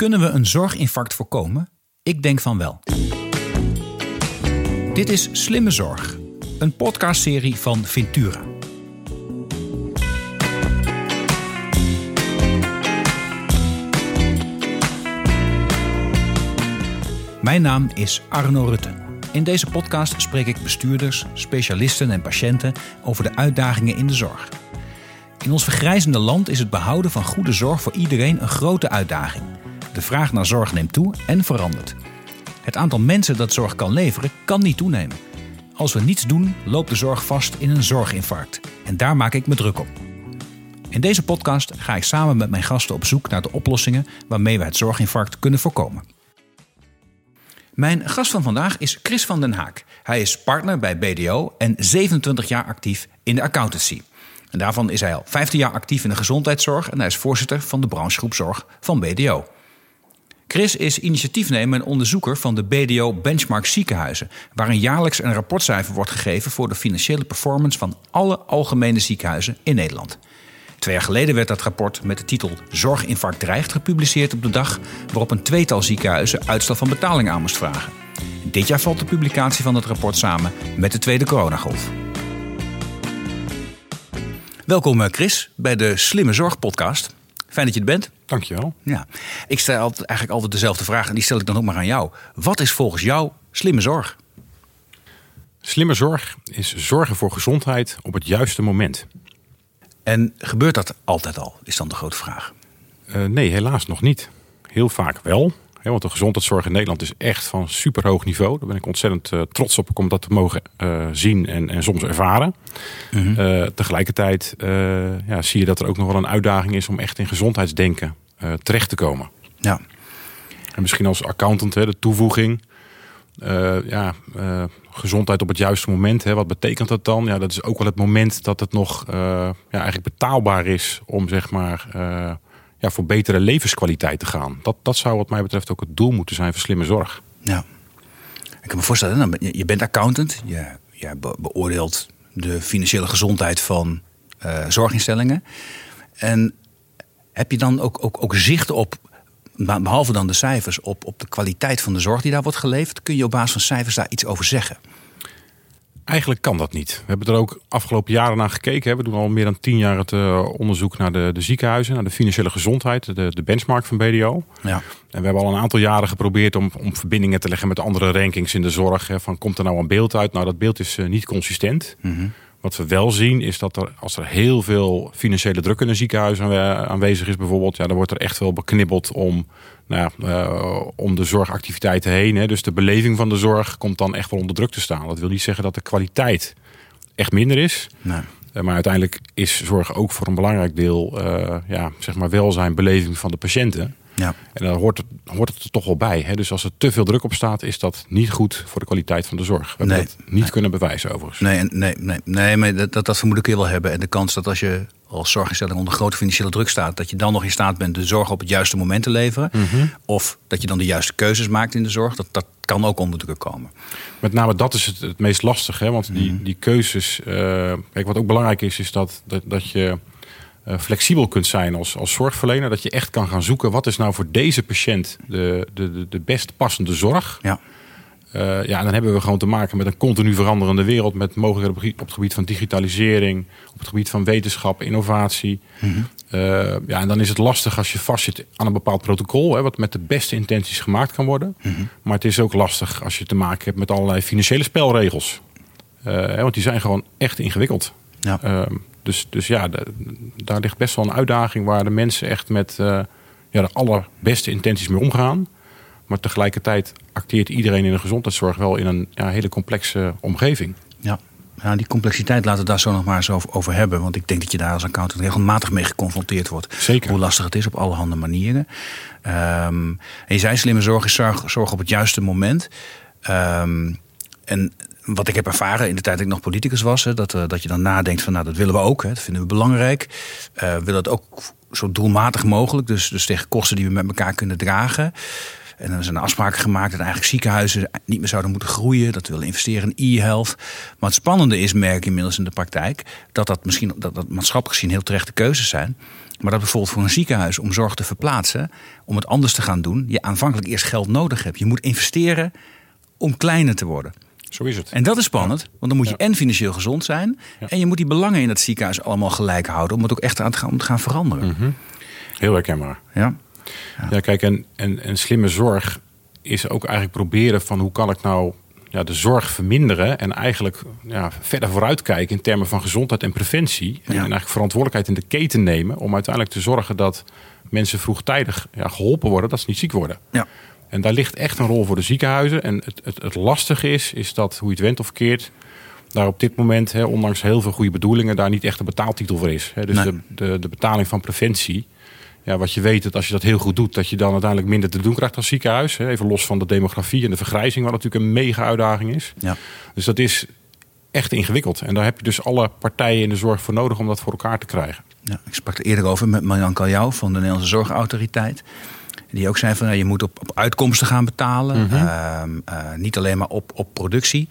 Kunnen we een zorginfarct voorkomen? Ik denk van wel. Dit is Slimme Zorg, een podcastserie van Ventura. Mijn naam is Arno Rutte. In deze podcast spreek ik bestuurders, specialisten en patiënten over de uitdagingen in de zorg. In ons vergrijzende land is het behouden van goede zorg voor iedereen een grote uitdaging. De vraag naar zorg neemt toe en verandert. Het aantal mensen dat zorg kan leveren kan niet toenemen. Als we niets doen, loopt de zorg vast in een zorginfarct. En daar maak ik me druk op. In deze podcast ga ik samen met mijn gasten op zoek naar de oplossingen waarmee we het zorginfarct kunnen voorkomen. Mijn gast van vandaag is Chris van den Haak. Hij is partner bij BDO en 27 jaar actief in de accountancy. En daarvan is hij al 15 jaar actief in de gezondheidszorg en hij is voorzitter van de branchegroep Zorg van BDO. Chris is initiatiefnemer en onderzoeker van de BDO Benchmark Ziekenhuizen, waarin jaarlijks een rapportcijfer wordt gegeven voor de financiële performance van alle algemene ziekenhuizen in Nederland. Twee jaar geleden werd dat rapport met de titel Zorginfarct dreigt gepubliceerd op de dag waarop een tweetal ziekenhuizen uitstel van betaling aan moest vragen. Dit jaar valt de publicatie van het rapport samen met de tweede coronagolf. Welkom Chris bij de Slimme Zorg podcast. Fijn dat je er bent. Dankjewel. Ja, ik stel altijd, eigenlijk altijd dezelfde vraag en die stel ik dan ook maar aan jou. Wat is volgens jou slimme zorg? Slimme zorg is zorgen voor gezondheid op het juiste moment. En gebeurt dat altijd al, is dan de grote vraag. Uh, nee, helaas nog niet. Heel vaak wel. Want de gezondheidszorg in Nederland is echt van superhoog niveau. Daar ben ik ontzettend uh, trots op om dat te mogen uh, zien en, en, soms ervaren. Mm -hmm. tegelijkertijd ja, zie je dat er ook nog wel een uitdaging is om echt in gezondheidsdenken terecht te komen. Ja. En misschien als accountant hè, de toevoeging. ja, gezondheid op het juiste moment. Hè, wat betekent dat dan? Ja, dat is ook wel het moment dat het nog ja, eigenlijk betaalbaar is om zeg maar ja, voor betere levenskwaliteit te gaan. Dat, dat zou wat mij betreft ook het doel moeten zijn voor slimme zorg. Ja. Ik kan me voorstellen, je bent accountant. Je, je beoordeelt de financiële gezondheid van uh, zorginstellingen. En heb je dan ook, ook, ook zicht op, behalve dan de cijfers, op, op de kwaliteit van de zorg die daar wordt geleverd? Kun je op basis van cijfers daar iets over zeggen? Eigenlijk kan dat niet. We hebben er ook afgelopen jaren naar gekeken. We doen al meer dan tien jaar het uh, onderzoek naar de, de, ziekenhuizen, naar de financiële gezondheid, de, de benchmark van BDO. Ja. En we hebben al een aantal jaren geprobeerd om, om verbindingen te leggen met andere rankings in de zorg. Hè, van komt er nou een beeld uit? Nou, dat beeld is uh, niet consistent. Mm -hmm. Wat we wel zien is dat er, als er heel veel financiële druk in een ziekenhuis aanwezig is, bijvoorbeeld, ja, dan wordt er echt wel beknibbeld om, nou, uh, om de zorgactiviteiten heen. Hè. Dus de beleving van de zorg komt dan echt wel onder druk te staan. Dat wil niet zeggen dat de kwaliteit echt minder is. Nee. Uh, maar uiteindelijk is zorg ook voor een belangrijk deel uh, ja, zeg maar welzijn, beleving van de patiënten. Ja. En dan hoort het, hoort het er toch wel bij. Hè? Dus als er te veel druk op staat, is dat niet goed voor de kwaliteit van de zorg. We hebben dat niet Nee. kunnen bewijzen overigens. Nee, nee, nee, nee maar dat, dat, dat vermoed ik je wel hebben. En de kans dat als je als zorginstelling onder grote financiële druk staat, dat je dan nog in staat bent de zorg op het juiste moment te leveren. Mhm. Of dat je dan de juiste keuzes maakt in de zorg, dat, dat kan ook onder druk komen. Met name dat is het, het meest lastig. Hè? Want die, die keuzes. eh, kijk, wat ook belangrijk is, is dat, dat, dat je flexibel kunt zijn als, als zorgverlener. Dat je echt kan gaan zoeken wat is nou voor deze patiënt de, de, de, best passende zorg. Ja. Eh, ja, en dan hebben we gewoon te maken met een continu veranderende wereld. Met mogelijkheden op, het gebied- van digitalisering, op het gebied van wetenschap, innovatie. Eh, ja, en dan is het lastig als je vastzit aan een bepaald protocol, hè, wat met de beste intenties gemaakt kan worden. Maar het is ook lastig als je te maken hebt met allerlei financiële spelregels. Eh, hè, want die zijn gewoon echt ingewikkeld. Ja. Ehm, dus, dus ja, da- daar ligt best wel een uitdaging waar de mensen echt met eh, ja, de allerbeste intenties mee omgaan. Maar tegelijkertijd acteert iedereen in de gezondheidszorg wel in een ja, hele complexe omgeving. Ja. Ja, die complexiteit laten we daar zo nog maar eens over, hebben. Want ik denk dat je daar als accountant regelmatig mee geconfronteerd wordt. Zeker. Hoe lastig het is op allerhande manieren. Ehm, en je zei slimme zorg is zorg, zorg op het juiste moment. Ehm, en wat ik heb ervaren in de tijd dat ik nog politicus was, hè, dat, eh, dat je dan nadenkt van nou dat willen we ook, hè, dat vinden we belangrijk. Eh, we willen het ook zo doelmatig mogelijk, dus, dus tegen kosten die we met elkaar kunnen dragen. En er zijn afspraken gemaakt dat eigenlijk ziekenhuizen niet meer zouden moeten groeien. Dat we willen investeren in e-health. Maar het spannende is, merk ik inmiddels in de praktijk, dat dat misschien dat, dat maatschappelijk gezien heel terechte keuzes zijn. Maar dat bijvoorbeeld voor een ziekenhuis om zorg te verplaatsen, om het anders te gaan doen, je aanvankelijk eerst geld nodig hebt. Je moet investeren om kleiner te worden. Zo is het. En dat is spannend, want dan moet je en financieel gezond zijn. En je moet die belangen in het ziekenhuis allemaal gelijk houden. Om het ook echt aan te gaan, om te gaan veranderen. Heel herkenbaar. Ja. Ja, kijk, en, en, en slimme zorg is ook eigenlijk proberen van hoe kan ik nou ja, de zorg verminderen en eigenlijk ja, verder vooruitkijken in termen van gezondheid en preventie. En, Ja. eigenlijk verantwoordelijkheid in de keten nemen om uiteindelijk te zorgen dat mensen vroegtijdig ja, geholpen worden, dat ze niet ziek worden. Ja. En daar ligt echt een rol voor de ziekenhuizen. En het, het, het lastige is, is dat hoe je het went of keert, daar op dit moment, ondanks heel veel goede bedoelingen, daar niet echt een betaaltitel voor is. Dus Nee. de, de, de betaling van preventie. Ja, wat je weet, dat als je dat heel goed doet, dat je dan uiteindelijk minder te doen krijgt als ziekenhuis. Even los van de demografie en de vergrijzing, wat natuurlijk een mega uitdaging is. Ja. Dus dat is echt ingewikkeld. En daar heb je dus alle partijen in de zorg voor nodig om dat voor elkaar te krijgen. Ja, ik sprak er eerder over met Marjan Kaljou van de Nederlandse Zorgautoriteit. Die ook zei van nou, je moet op, op uitkomsten gaan betalen. Ehm, eh, niet alleen maar op, op productie.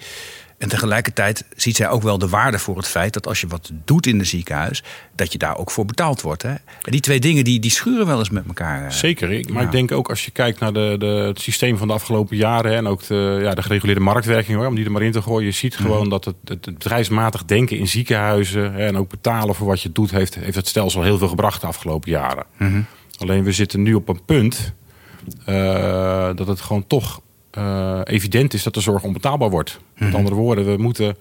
En tegelijkertijd ziet zij ook wel de waarde voor het feit dat als je wat doet in een ziekenhuis, dat je daar ook voor betaald wordt. Hè? En die twee dingen die, die schuren wel eens met elkaar. eh. Zeker. Ik, maar Ja. ik denk ook als je kijkt naar de, de, het systeem van de afgelopen jaren hè, en ook de, ja, de gereguleerde marktwerking, hoor, om die er maar in te gooien. Je ziet gewoon dat het, het, het bedrijfsmatig denken in ziekenhuizen hè, en ook betalen voor wat je doet, heeft, heeft het stelsel heel veel gebracht de afgelopen jaren. Alleen we zitten nu op een punt eh, dat het gewoon toch eh, evident is dat de zorg onbetaalbaar wordt. Met andere woorden, we moeten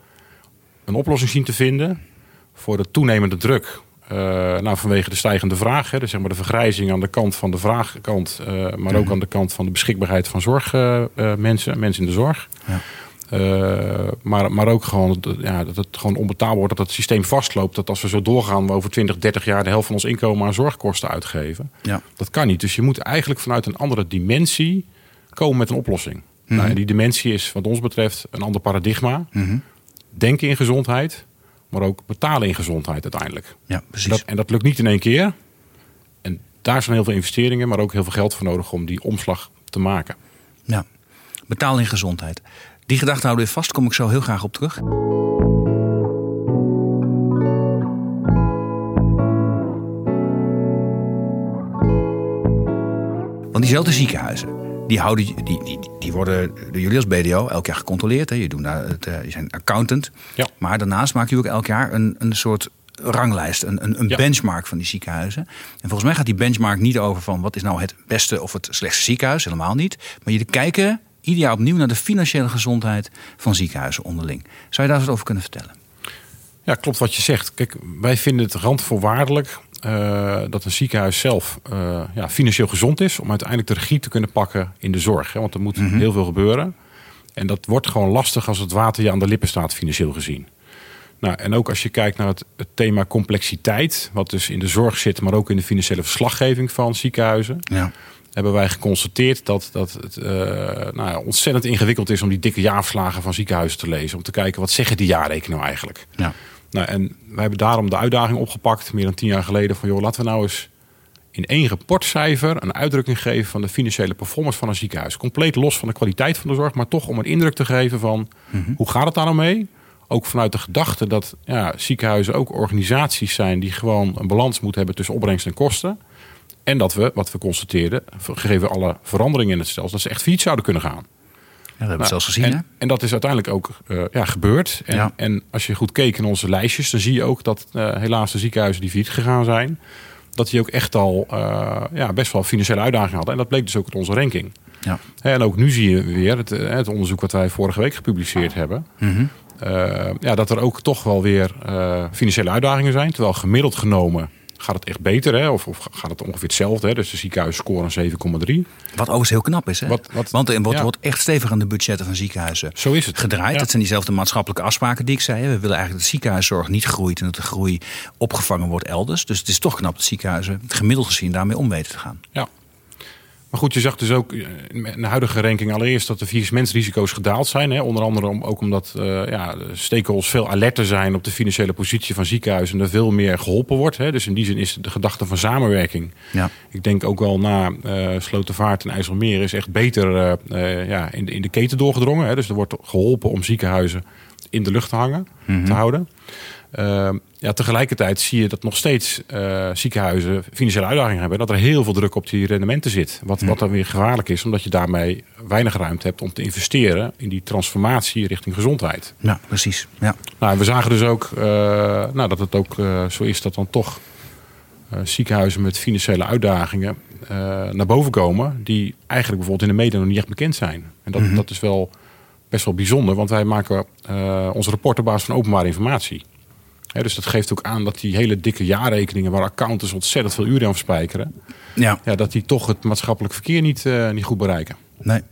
een oplossing zien te vinden voor de toenemende druk. Eh, nou, vanwege de stijgende vraag, hè, dus zeg maar de vergrijzing aan de kant van de vraagkant, maar ook aan de kant van de beschikbaarheid van zorgmensen, mensen, mensen in de zorg. Ja. Eh, maar, maar ook gewoon dat- ja, dat het gewoon onbetaalbaar wordt, dat het systeem vastloopt. Dat als we zo doorgaan, we over 20, 30 jaar de helft van ons inkomen aan zorgkosten uitgeven. Ja. Dat kan niet. Dus je moet eigenlijk vanuit een andere dimensie komen met een oplossing. nou, en die dimensie is wat ons betreft een ander paradigma. Denken in gezondheid, maar ook betalen in gezondheid uiteindelijk. ja, precies. Dat, en dat lukt niet in één keer. En daar zijn heel veel investeringen, maar ook heel veel geld voor nodig om die omslag te maken. Ja. Betaal in gezondheid. Die gedachte houden we vast, kom ik zo heel graag op terug. Want diezelfde ziekenhuizen, die, houden, die, die, die worden door jullie als BDO elk jaar gecontroleerd. Hè. Je, doet daar het, eh, je zijn accountant. Ja. Maar daarnaast maak je ook elk jaar een, een soort ranglijst, een, een, een Ja. benchmark van die ziekenhuizen. En volgens mij gaat die benchmark niet over van wat is nou het beste of het slechtste ziekenhuis, helemaal niet. Maar jullie kijken ieder jaar opnieuw naar de financiële gezondheid van ziekenhuizen onderling. Zou je daar eens over kunnen vertellen? Ja, klopt wat je zegt. Kijk, wij vinden het randvoorwaardelijk eh, dat een ziekenhuis zelf eh, ja, financieel gezond is om uiteindelijk de regie te kunnen pakken in de zorg. Hè? Want er moet heel veel gebeuren. En dat wordt gewoon lastig als het water je aan de lippen staat, financieel gezien. Nou, en ook als je kijkt naar het, het thema complexiteit, wat dus in de zorg zit, maar ook in de financiële verslaggeving van ziekenhuizen, Ja. Hebben wij geconstateerd dat, dat het eh, nou ja, ontzettend ingewikkeld is om die dikke jaarverslagen van ziekenhuizen te lezen. Om te kijken wat zeggen die jaarrekeningen nou eigenlijk. Ja. Nou, en wij hebben daarom de uitdaging opgepakt, meer dan tien jaar geleden, van joh, laten we nou eens in één rapportcijfer een uitdrukking geven van de financiële performance van een ziekenhuis. Compleet los van de kwaliteit van de zorg, maar toch om een indruk te geven van hoe gaat het daar nou mee? Ook vanuit de gedachte dat ja, ziekenhuizen ook organisaties zijn die gewoon een balans moeten hebben tussen opbrengst en kosten. En dat we, wat we constateerden, gegeven alle veranderingen in het stelsel, dat ze echt fiets zouden kunnen gaan. Ja, dat hebben we Nou, zelfs gezien, en, en dat is uiteindelijk ook eh, ja, gebeurd. En, Ja. en als je goed keek in onze lijstjes, dan zie je ook dat eh, helaas de ziekenhuizen die failliet gegaan zijn, dat die ook echt al eh, ja, best wel financiële uitdagingen hadden. En dat bleek dus ook uit onze ranking. Ja. En ook nu zie je weer het, het onderzoek wat wij vorige week gepubliceerd hebben. Mhm. ja, dat er ook toch wel weer financiële uitdagingen zijn. Terwijl gemiddeld genomen gaat het echt beter. Hè? Of, of gaat het ongeveer hetzelfde. Hè? Dus de ziekenhuizen scoren een 7,3. Wat overigens heel knap is, hè? Wat- wat- Want er wordt, ja. wordt echt stevig aan de budgetten van ziekenhuizen Zo is het. gedraaid. Ja. Dat zijn diezelfde maatschappelijke afspraken die ik zei. hè. We willen eigenlijk dat de ziekenhuiszorg niet groeit en dat de groei opgevangen wordt elders. Dus het is toch knap dat ziekenhuizen gemiddeld gezien daarmee om weten te gaan. Ja. Maar goed, je zag dus ook eh, in de huidige ranking allereerst dat de faillissementsrisico's gedaald zijn. Hè? Onder andere om, ook omdat eh ja, de stakeholders veel alerter zijn op de financiële positie van ziekenhuizen. En er veel meer geholpen wordt. Hè? Dus in die zin is de gedachte van samenwerking. Ja. Ik denk ook wel na eh Slotervaart en IJsselmeer is echt beter ja, in, de, in de keten doorgedrongen. Hè? Dus er wordt geholpen om ziekenhuizen in de lucht te hangen, te houden. Uh, ja, tegelijkertijd zie je dat nog steeds uh, ziekenhuizen financiële uitdagingen hebben. Dat er heel veel druk op die rendementen zit. Wat, wat dan weer gevaarlijk is, omdat je daarmee weinig ruimte hebt om te investeren in die transformatie richting gezondheid. Ja, precies. Ja. Nou, we zagen dus ook uh, nou, dat het ook zo is dat dan toch ziekenhuizen met financiële uitdagingen naar boven komen. Die eigenlijk bijvoorbeeld in de media nog niet echt bekend zijn. En dat, mm -hmm. dat is wel best wel bijzonder, want wij maken onze rapport op basis van openbare informatie dus dat geeft ook aan dat die hele dikke jaarrekeningen, waar accountants ontzettend veel uren aan verspijkeren, ja. Ja, dat die toch het maatschappelijk verkeer niet, uh, niet goed bereiken. Nee.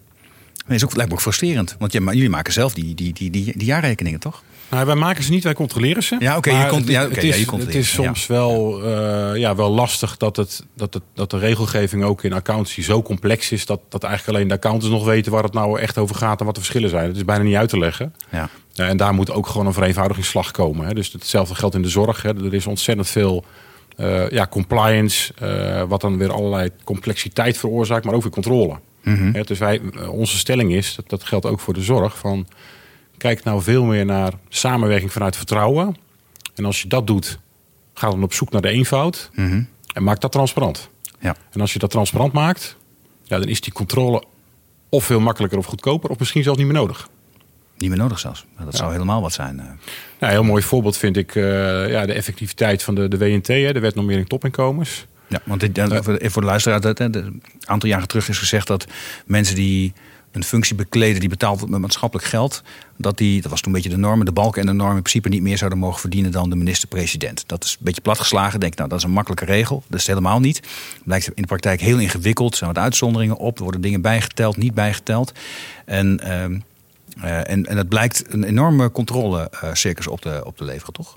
Nee, is ook, lijkt me ook frustrerend. Want jullie maken zelf die, die, die, die, die jaarrekeningen, toch? Nou, wij maken ze niet, wij controleren ze. Ja, oké. Okay, ja, okay, het, is, ja, het is soms wel, uh, ja, wel lastig dat, het, dat, het, dat de regelgeving ook in accountancy zo complex is... Dat, dat eigenlijk alleen de accountants nog weten waar het nou echt over gaat en wat de verschillen zijn. Het is bijna niet uit te leggen. Ja. Uh, en daar moet ook gewoon een vereenvoudigingsslag komen. Hè. Dus hetzelfde geldt in de zorg. Hè. Er is ontzettend veel uh, ja, compliance, wat dan weer allerlei complexiteit veroorzaakt, maar ook weer controle. Mm -hmm. dus wij, onze stelling is, dat, dat geldt ook voor de zorg, van Kijk nou veel meer naar samenwerking vanuit vertrouwen. En als je dat doet, ga dan op zoek naar de eenvoud. Mhm. En maak dat transparant. Ja. En als je dat transparant maakt, ja, dan is die controle of veel makkelijker of goedkoper, of misschien zelfs niet meer nodig. Niet meer nodig zelfs. Dat zou helemaal wat zijn. Nou, een heel mooi voorbeeld vind ik uh, ja, de effectiviteit van de, de WNT, hè, de Wet Normering Topinkomens. Ja, want dit, uh, voor de luisteraar, dat, een aantal jaren terug is gezegd dat mensen die een functie bekleden die betaald wordt met maatschappelijk geld, dat die, dat was toen een beetje de norm, de balken en de norm in principe niet meer zouden mogen verdienen dan de minister-president. Dat is een beetje platgeslagen. Denk, nou, dat is een makkelijke regel. Dat is helemaal niet. Blijkt in de praktijk heel ingewikkeld. Er zijn wat uitzonderingen op. Er worden dingen bijgeteld, niet bijgeteld. En, uh, uh, en, en het blijkt een enorme controlecircus op te, op te leveren, toch?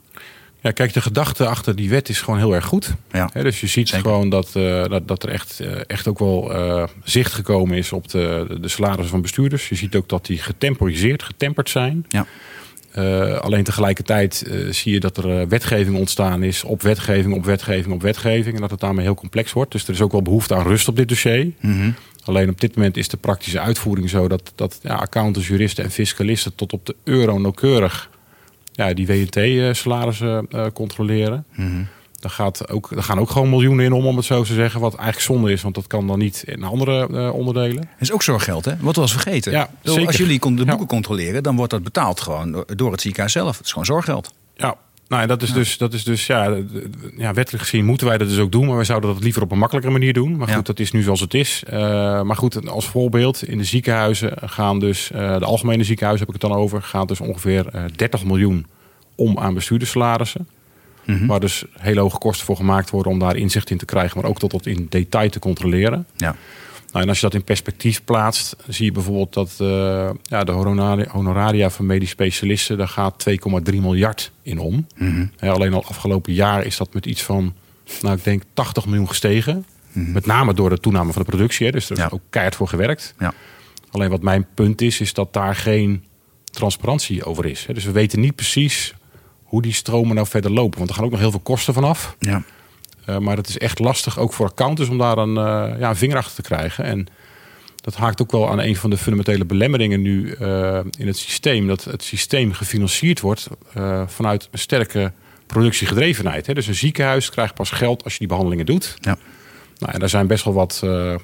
Ja, kijk, de gedachte achter die wet is gewoon heel erg goed. Ja. dus je ziet gewoon dat, uh, dat, dat er echt, uh, echt ook wel uh, zicht gekomen is op de, de salarissen van bestuurders. Je ziet ook dat die getemporiseerd, getemperd zijn. Ja. alleen tegelijkertijd zie je dat er wetgeving ontstaan is op wetgeving, op wetgeving, op wetgeving. En dat het daarmee heel complex wordt. Dus er is ook wel behoefte aan rust op dit dossier. Mm -hmm. Alleen op dit moment is de praktische uitvoering zo dat, dat ja, accountants, juristen en fiscalisten tot op de euro nauwkeurig ja, die WNT-salarissen uh, controleren. Mm Daar, gaat ook, daar gaan ook gewoon miljoenen in om, om het zo te zeggen. Wat eigenlijk zonde is, want dat kan dan niet in andere uh, onderdelen. Dat is ook zorggeld, hè? Wat was vergeten. Ja, Als jullie de boeken controleren, dan wordt dat betaald gewoon door het ziekenhuis zelf. Het is gewoon zorggeld. Ja, nou, dat is dus, dat is dus ja, ja, wettelijk gezien moeten wij dat dus ook doen. Maar wij zouden dat liever op een makkelijkere manier doen. Maar goed, dat is nu zoals het is. Uh, maar goed, als voorbeeld, in de ziekenhuizen gaan dus, uh, de algemene ziekenhuizen heb ik het dan over, gaat dus ongeveer uh, 30 miljoen om aan bestuurdersalarissen. Mm -hmm. Waar dus hele hoge kosten voor gemaakt worden om daar inzicht in te krijgen, maar ook tot, tot in detail te controleren. Ja. Nou, en als je dat in perspectief plaatst, zie je bijvoorbeeld dat uh, ja, de honoraria van medisch specialisten, daar gaat 2,3 miljard in om. Mm -hmm. alleen al afgelopen jaar is dat met iets van, nou ik denk 80 miljoen gestegen. Mm -hmm. Met name door de toename van de productie, hè, dus er is ja. ook keihard voor gewerkt. Ja. Alleen wat mijn punt is, is dat daar geen transparantie over is. Dus we weten niet precies hoe die stromen nou verder lopen. Want er gaan ook nog heel veel kosten vanaf. Ja. Uh, maar het is echt lastig, ook voor accountants, om daar een, uh, ja, een vinger achter te krijgen. En dat haakt ook wel aan een van de fundamentele belemmeringen nu uh, in het systeem. Dat het systeem gefinancierd wordt vanuit een sterke productiegedrevenheid. Hè. Dus een ziekenhuis krijgt pas geld als je die behandelingen doet. Ja. Nou, en daar zijn best wel wat uh,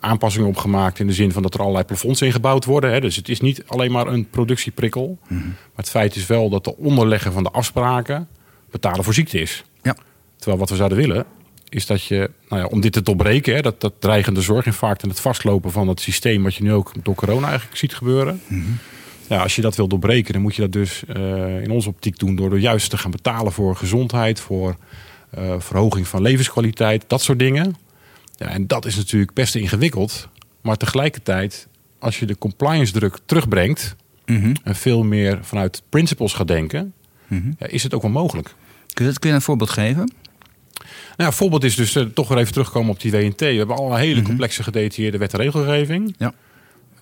aanpassingen op gemaakt. In de zin van dat er allerlei plafonds ingebouwd worden. Hè. Dus het is niet alleen maar een productieprikkel. Mm -hmm. Maar het feit is wel dat de onderleggen van de afspraken betalen voor ziekte is. Ja. Terwijl wat we zouden willen, is dat je, nou ja, om dit te doorbreken, hè, dat, dat dreigende zorginfarct en het vastlopen van het systeem, wat je nu ook door corona eigenlijk ziet gebeuren. Mm -hmm. Ja, als je dat wil doorbreken, dan moet je dat dus uh, in onze optiek doen door er juist te gaan betalen voor gezondheid, voor uh, verhoging van levenskwaliteit, dat soort dingen. Ja, en dat is natuurlijk best ingewikkeld. Maar tegelijkertijd, als je de compliance druk terugbrengt mhm. en veel meer vanuit principles gaat denken, mhm. ja, is het ook wel mogelijk. Kun je, kun je een voorbeeld geven? Nou, een voorbeeld is dus uh, toch weer even terugkomen op die WNT. We hebben al een hele mhm. complexe gedetailleerde wet en regelgeving. Ja.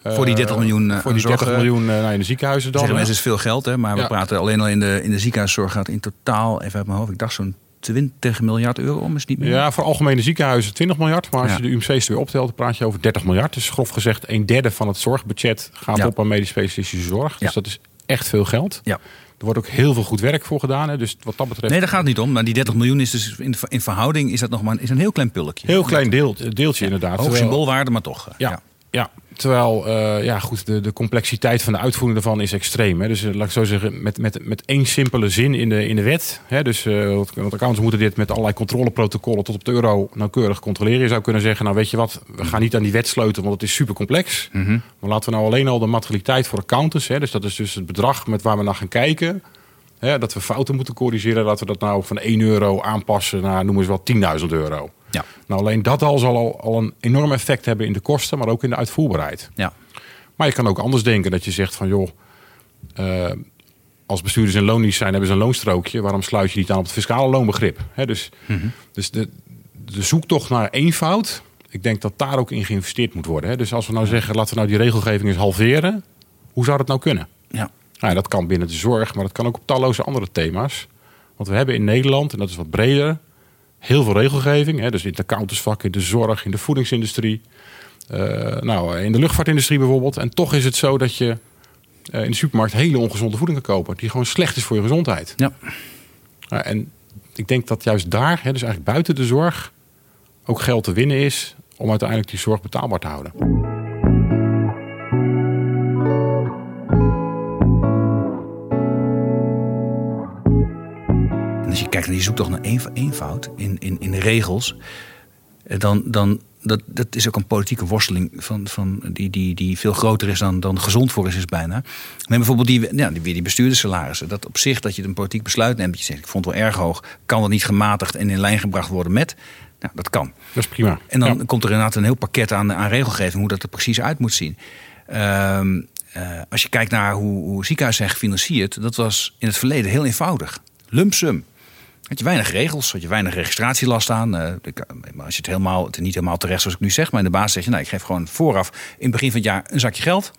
voor die 30 miljoen uh, Voor die 30 miljoen uh, in de ziekenhuizen dan. Mensen is veel geld, hè? maar we praten alleen al in de, in de ziekenhuiszorg gaat in totaal, even uit mijn hoofd, ik dacht zo'n 20 miljard euro om, is niet meer? Ja, voor algemene ziekenhuizen 20 miljard. Maar als je de UMC's weer optelt, dan praat je over 30 miljard. Dus grof gezegd, een derde van het zorgbudget gaat op aan medisch specialistische zorg. Dus dat is echt veel geld. Ja. Er wordt ook heel veel goed werk voor gedaan. Hè. Dus wat dat betreft. Nee, daar gaat het niet om. Maar die 30 miljoen is dus in, in verhouding is dat nog maar is een heel klein pulkje. Heel klein deel, deeltje inderdaad. Hoog symboolwaarde, maar toch. eh, Ja, ja. Terwijl uh, ja, goed, de, de complexiteit van de uitvoering daarvan is extreem. Hè. Dus uh, laat ik zo zeggen, met, met, met één simpele zin in de, in de wet. Hè. Dus uh, want accountants moeten dit met allerlei controleprotocollen tot op de euro nauwkeurig controleren. Je zou kunnen zeggen, nou weet je wat, we gaan niet aan die wet sleutelen, want het is super complex. Mm -hmm. Maar laten we nou alleen al de materialiteit voor accountants, hè, dus dat is dus het bedrag met waar we naar gaan kijken. Hè, dat we fouten moeten corrigeren, dat we dat nou van 1 euro aanpassen naar, noem eens wat, 10.000 euro. Ja. Nou, alleen dat al zal al, al een enorm effect hebben in de kosten, maar ook in de uitvoerbaarheid. Ja. Maar je kan ook anders denken dat je zegt van joh, uh, als bestuurders in loondienst zijn, hebben ze een loonstrookje. Waarom sluit je niet aan op het fiscale loonbegrip? He, dus Mhm. mm -hmm. dus de, de zoektocht naar eenvoud, ik denk dat daar ook in geïnvesteerd moet worden. He. Dus als we nou zeggen, laten we nou die regelgeving eens halveren. Hoe zou dat nou kunnen? Ja. Nou, dat kan binnen de zorg, maar dat kan ook op talloze andere thema's. Want we hebben in Nederland, en dat is wat breder, heel veel regelgeving. Hè, dus in het accountantsvak, in de zorg, in de voedingsindustrie. Uh, nou, in de luchtvaartindustrie bijvoorbeeld. En toch is het zo dat je uh, in de supermarkt hele ongezonde voeding kan kopen. Die gewoon slecht is voor je gezondheid. Ja. Nou, en ik denk dat juist daar, hè, dus eigenlijk buiten de zorg, ook geld te winnen is om uiteindelijk die zorg betaalbaar te houden. Als je kijkt naar die zoektocht naar eenvoud in, in, in de regels, dan, dan dat, dat is ook een politieke worsteling van, van die, die, die veel groter is dan, dan gezond voor is, is bijna. Neem bijvoorbeeld die, ja, die, weer die bestuurderssalarissen. Dat op zich dat je een politiek besluit neemt, dat je zegt, ik vond het wel erg hoog, kan dat niet gematigd en in lijn gebracht worden met? Nou, dat kan. Dat is prima. En dan ja. komt er inderdaad een heel pakket aan, aan regelgeving, hoe dat er precies uit moet zien. Uh, uh, als je kijkt naar hoe, hoe ziekenhuizen zijn gefinancierd, dat was in het verleden heel eenvoudig. Lump sum. Had je weinig regels, had je weinig registratielast aan. Uh, als je het, helemaal, het niet helemaal terecht zoals ik nu zeg, maar in de basis zeg je, nou, ik geef gewoon vooraf in het begin van het jaar een zakje geld.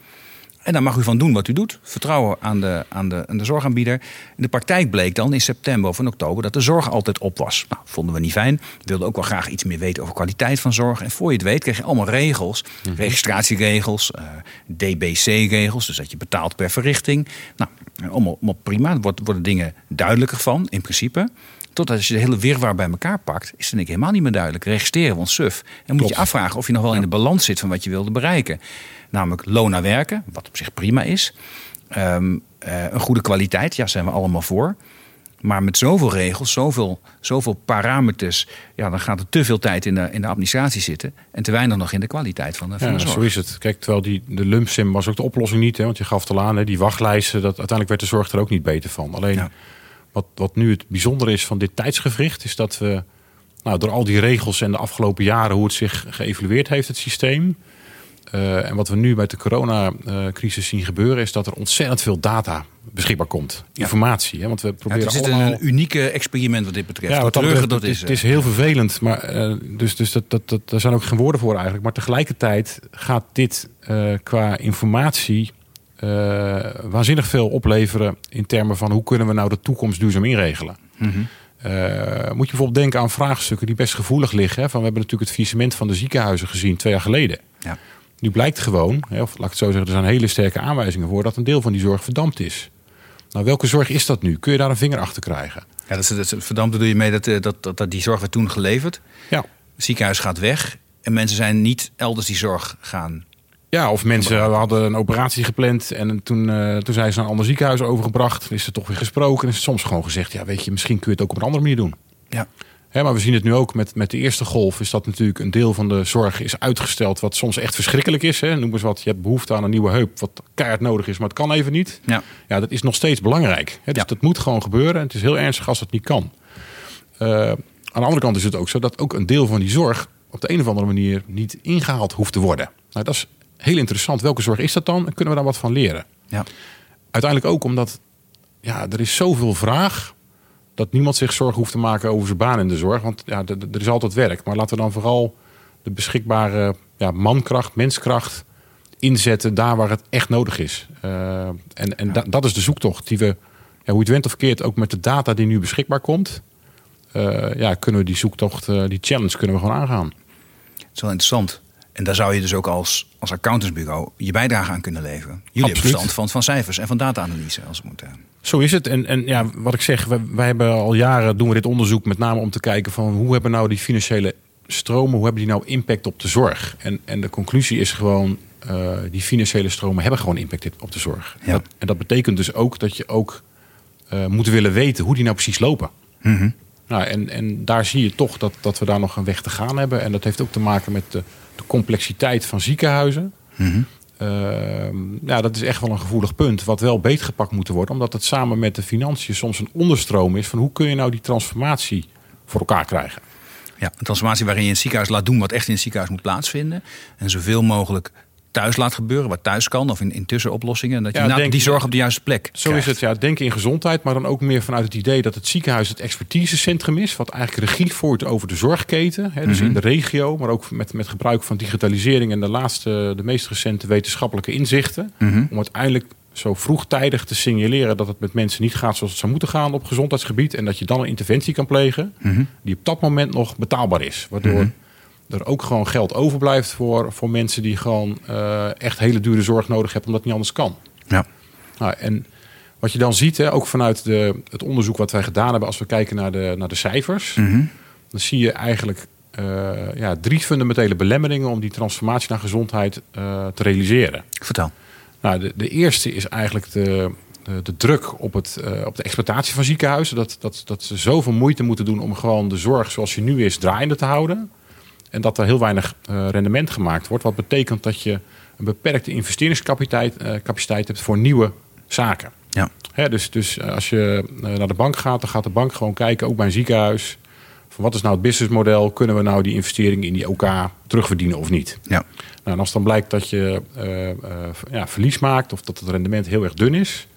En daar mag u van doen wat u doet. Vertrouwen aan de, aan de, aan de zorgaanbieder. In de praktijk bleek dan in september of in oktober dat de zorg altijd op was. Nou, vonden we niet fijn. We wilden ook wel graag iets meer weten over kwaliteit van zorg. En voor je het weet kreeg je allemaal regels. -hmm. Registratieregels, uh, DBC-regels. Dus dat je betaalt per verrichting. Nou, allemaal, allemaal prima. Er worden, worden dingen duidelijker van, in principe. Totdat als je de hele wirwar bij elkaar pakt, is het ik helemaal niet meer duidelijk. Registreren we ons suf. En moet Klopt. je afvragen of je nog wel in de balans zit van wat je wilde bereiken. Namelijk loon naar werken, wat op zich prima is. Um, uh, een goede kwaliteit, ja, zijn we allemaal voor. Maar met zoveel regels, zoveel, zoveel parameters, ja, dan gaat er te veel tijd in de, in de administratie zitten. En te weinig nog in de kwaliteit van de, van Ja, de zorg. zo is het. Kijk, terwijl die, de lumpsim was ook de oplossing niet. Hè, want je gaf het al aan, hè, die wachtlijsten, dat, uiteindelijk werd de zorg er ook niet beter van. Alleen Ja. Wat, wat nu het bijzondere is van dit tijdsgevricht, is dat we nou, door al die regels en de afgelopen jaren, hoe het zich geëvalueerd heeft, het systeem. Uh, en wat we nu bij de coronacrisis zien gebeuren, is dat er ontzettend veel data beschikbaar komt. Informatie. Hè? Want we Ja, proberen het is allemaal... een unieke experiment wat dit betreft. Ja, wat dat betreft, dat is. is, het eh. is heel vervelend, maar uh, dus, dus dat, dat, dat, daar zijn ook geen woorden voor eigenlijk. Maar tegelijkertijd gaat dit uh, qua informatie waanzinnig veel opleveren in termen van hoe kunnen we nou de toekomst duurzaam inregelen. Mm -hmm. Uh, moet je bijvoorbeeld denken aan vraagstukken die best gevoelig liggen. Hè? Van, we hebben natuurlijk het faillissement van de ziekenhuizen gezien twee jaar geleden. Ja. Nu blijkt gewoon, hè, of laat ik het zo zeggen, er zijn hele sterke aanwijzingen voor dat een deel van die zorg verdampt is. Nou, welke zorg is dat nu? Kun je daar een vinger achter krijgen? Ja, dat is, dat is, verdampt bedoel je mee dat, eh, dat, dat, dat die zorg werd toen geleverd. Ja. Het ziekenhuis gaat weg en mensen zijn niet elders die zorg gaan. Ja, of mensen hadden een operatie gepland en toen, uh, toen zijn ze naar een ander ziekenhuis overgebracht. Is er toch weer gesproken en is soms gewoon gezegd, ja weet je, misschien kun je het ook op een andere manier doen. Ja. Hè, maar we zien het nu ook met, met de eerste golf. Is dat natuurlijk een deel van de zorg is uitgesteld. Wat soms echt verschrikkelijk is. Hè. Noem eens wat. Je hebt behoefte aan een nieuwe heup. Wat keihard nodig is, maar het kan even niet. Ja. Ja, dat is nog steeds belangrijk. Hè. Dus Ja. dat moet gewoon gebeuren. En het is heel ernstig als het niet kan. Uh, aan de andere kant is het ook zo dat ook een deel van die zorg op de een of andere manier niet ingehaald hoeft te worden. Nou, dat is heel interessant. Welke zorg is dat dan? En kunnen we daar wat van leren? Ja. Uiteindelijk ook omdat ja, er is zoveel vraag dat niemand zich zorgen hoeft te maken over zijn baan in de zorg. Want ja, er is altijd werk. Maar laten we dan vooral de beschikbare ja, mankracht, menskracht inzetten daar waar het echt nodig is. Uh, en en da- dat is de zoektocht die we, ja, hoe je het went of keert, ook met de data die nu beschikbaar komt. Uh, ja, kunnen we die zoektocht, uh, die challenge, kunnen we gewoon aangaan. Het is wel interessant. En daar zou je dus ook als, als accountantsbureau je bijdrage aan kunnen leveren. Jullie hebben Absoluut. verstand van, van cijfers en van data-analyse als het moet. eh. Zo is het. En, en ja, wat ik zeg, wij, wij hebben al jaren doen we dit onderzoek met name om te kijken van hoe hebben nou die financiële stromen, hoe hebben die nou impact op de zorg? En, en de conclusie is gewoon, eh, die financiële stromen hebben gewoon impact op de zorg. Ja. Dat, en dat betekent dus ook dat je ook eh, moet willen weten hoe die nou precies lopen. Mhm. Nou, en, en daar zie je toch dat, dat we daar nog een weg te gaan hebben. En dat heeft ook te maken met de, de complexiteit van ziekenhuizen. Ehm, ja, dat is echt wel een gevoelig punt. Wat wel beetgepakt moet worden. Omdat het samen met de financiën soms een onderstroom is. Van hoe kun je nou die transformatie voor elkaar krijgen. Ja, een transformatie waarin je in het ziekenhuis laat doen wat echt in het ziekenhuis moet plaatsvinden. En zoveel mogelijk thuis laat gebeuren, wat thuis kan, of in, in tussenoplossingen. En dat je Ja, na- denk- die zorg op de juiste plek. Zo krijgt. is het. Ja, denken in gezondheid. Maar dan ook meer vanuit het idee dat het ziekenhuis het expertisecentrum is. Wat eigenlijk regie voert over de zorgketen. Hè, dus Mhm. in de regio. Maar ook met, met gebruik van digitalisering. En de laatste, de meest recente wetenschappelijke inzichten. Mhm. Om uiteindelijk zo vroegtijdig te signaleren dat het met mensen niet gaat zoals het zou moeten gaan op gezondheidsgebied. En dat je dan een interventie kan plegen Mhm. die op dat moment nog betaalbaar is. Waardoor Mhm. Er ook gewoon geld overblijft voor, voor mensen die gewoon eh, echt hele dure zorg nodig hebben, omdat het niet anders kan. Ja. Nou, en wat je dan ziet, hè, ook vanuit de, het onderzoek wat wij gedaan hebben, als we kijken naar de, naar de cijfers, Mhm. dan zie je eigenlijk eh, ja, drie fundamentele belemmeringen om die transformatie naar gezondheid eh, te realiseren. Vertel. Nou, de, de eerste is eigenlijk de, de, de druk op, het, op de exploitatie van ziekenhuizen. Dat, dat, dat ze zoveel moeite moeten doen om gewoon de zorg zoals die nu is draaiende te houden. En dat er heel weinig eh, rendement gemaakt wordt. Wat betekent dat je een beperkte investeringscapaciteit eh, hebt voor nieuwe zaken. Ja. Hè, dus dus eh, als je naar de bank gaat, dan gaat de bank gewoon kijken, ook bij een ziekenhuis. Van wat is nou het businessmodel? Kunnen we nou die investering in die OK terugverdienen of niet? Ja. Nou, en als dan blijkt dat je ja, verlies maakt of dat het rendement heel erg dun is,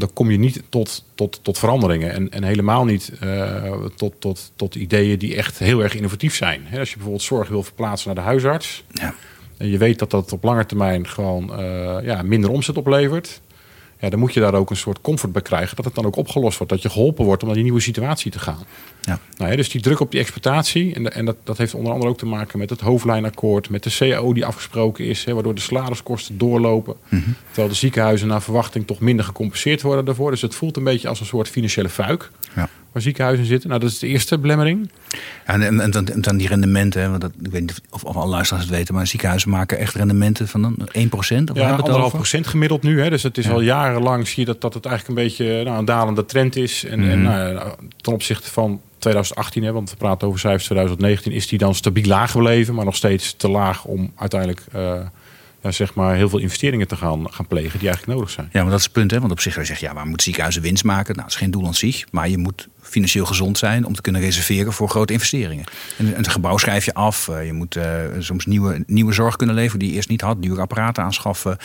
dan kom je niet tot, tot, tot veranderingen. En, en helemaal niet eh, tot, tot, tot ideeën die echt heel erg innovatief zijn. Als je bijvoorbeeld zorg wil verplaatsen naar de huisarts. Ja. En je weet dat dat op lange termijn gewoon eh, ja, minder omzet oplevert. Ja, dan moet je daar ook een soort comfort bij krijgen. Dat het dan ook opgelost wordt. Dat je geholpen wordt om naar die nieuwe situatie te gaan. Ja. Nou, ja, dus die druk op die exploitatie. En, en dat, dat heeft onder andere ook te maken met het hoofdlijnakkoord. Met de CAO die afgesproken is. Hè, waardoor de salariskosten doorlopen. Mhm. Terwijl de ziekenhuizen naar verwachting toch minder gecompenseerd worden daarvoor. Dus het voelt een beetje als een soort financiële fuik. Ja. Waar ziekenhuizen zitten. Nou, dat is de eerste belemmering. Ja, en, en, en dan- die rendementen, hè, want dat, ik weet niet of, of alle luisteraars het weten, maar ziekenhuizen maken echt rendementen van dan 1%? Of Ja, anderhalf procent gemiddeld nu. Hè. Dus het is Ja. al jarenlang zie je dat, dat het eigenlijk een beetje nou, een dalende trend is. En, en Mhm. nou, ja, ten opzichte van 2018, hè, want we praten over cijfers 2019, is die dan stabiel laag gebleven. Maar nog steeds te laag om uiteindelijk eh, ja, zeg maar heel veel investeringen te gaan, gaan plegen die eigenlijk nodig zijn. Ja, maar dat is het punt. Hè? Want op zich zou je zeggen, ja, waar moeten ziekenhuizen winst maken? Nou, dat is geen doel aan zich. Maar je moet financieel gezond zijn om te kunnen reserveren voor grote investeringen. En het gebouw schrijf je af. Eh, Je moet eh, soms nieuwe, nieuwe zorg kunnen leveren die je eerst niet had. Dure apparaten aanschaffen.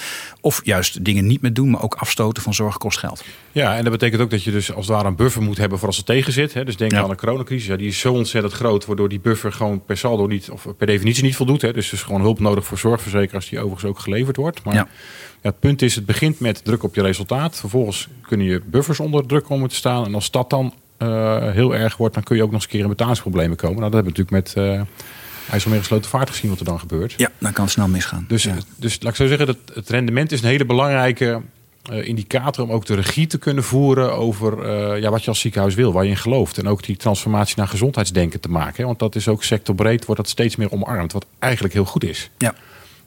Of juist dingen niet meer doen, maar ook afstoten van zorg kost geld. Ja, en dat betekent ook dat je dus als het ware een buffer moet hebben voor als het tegen zit. Hè. Dus denk Ja. aan de coronacrisis. Ja, die is zo ontzettend groot, waardoor die buffer gewoon per saldo niet, of per definitie niet voldoet. Hè. Dus er is gewoon hulp nodig voor zorgverzekeraars die overigens ook geleverd wordt. Maar Ja. ja. het punt is, het begint met druk op je resultaat. Vervolgens kunnen je buffers onder druk komen te staan. En als dat dan eh, heel erg wordt, dan kun je ook nog eens een keer in betalingsproblemen komen. Nou, dat hebben we natuurlijk met uh, IJsselmeer gesloten vaart gezien wat er dan gebeurt. Ja, dan kan het snel misgaan. Dus, ja. dus laat ik zo zeggen, dat het rendement is een hele belangrijke uh, indicator om ook de regie te kunnen voeren over uh, ja, wat je als ziekenhuis wil, waar je in gelooft. En ook die transformatie naar gezondheidsdenken te maken. Hè? Want dat is ook sectorbreed, wordt dat steeds meer omarmd, wat eigenlijk heel goed is. Ja.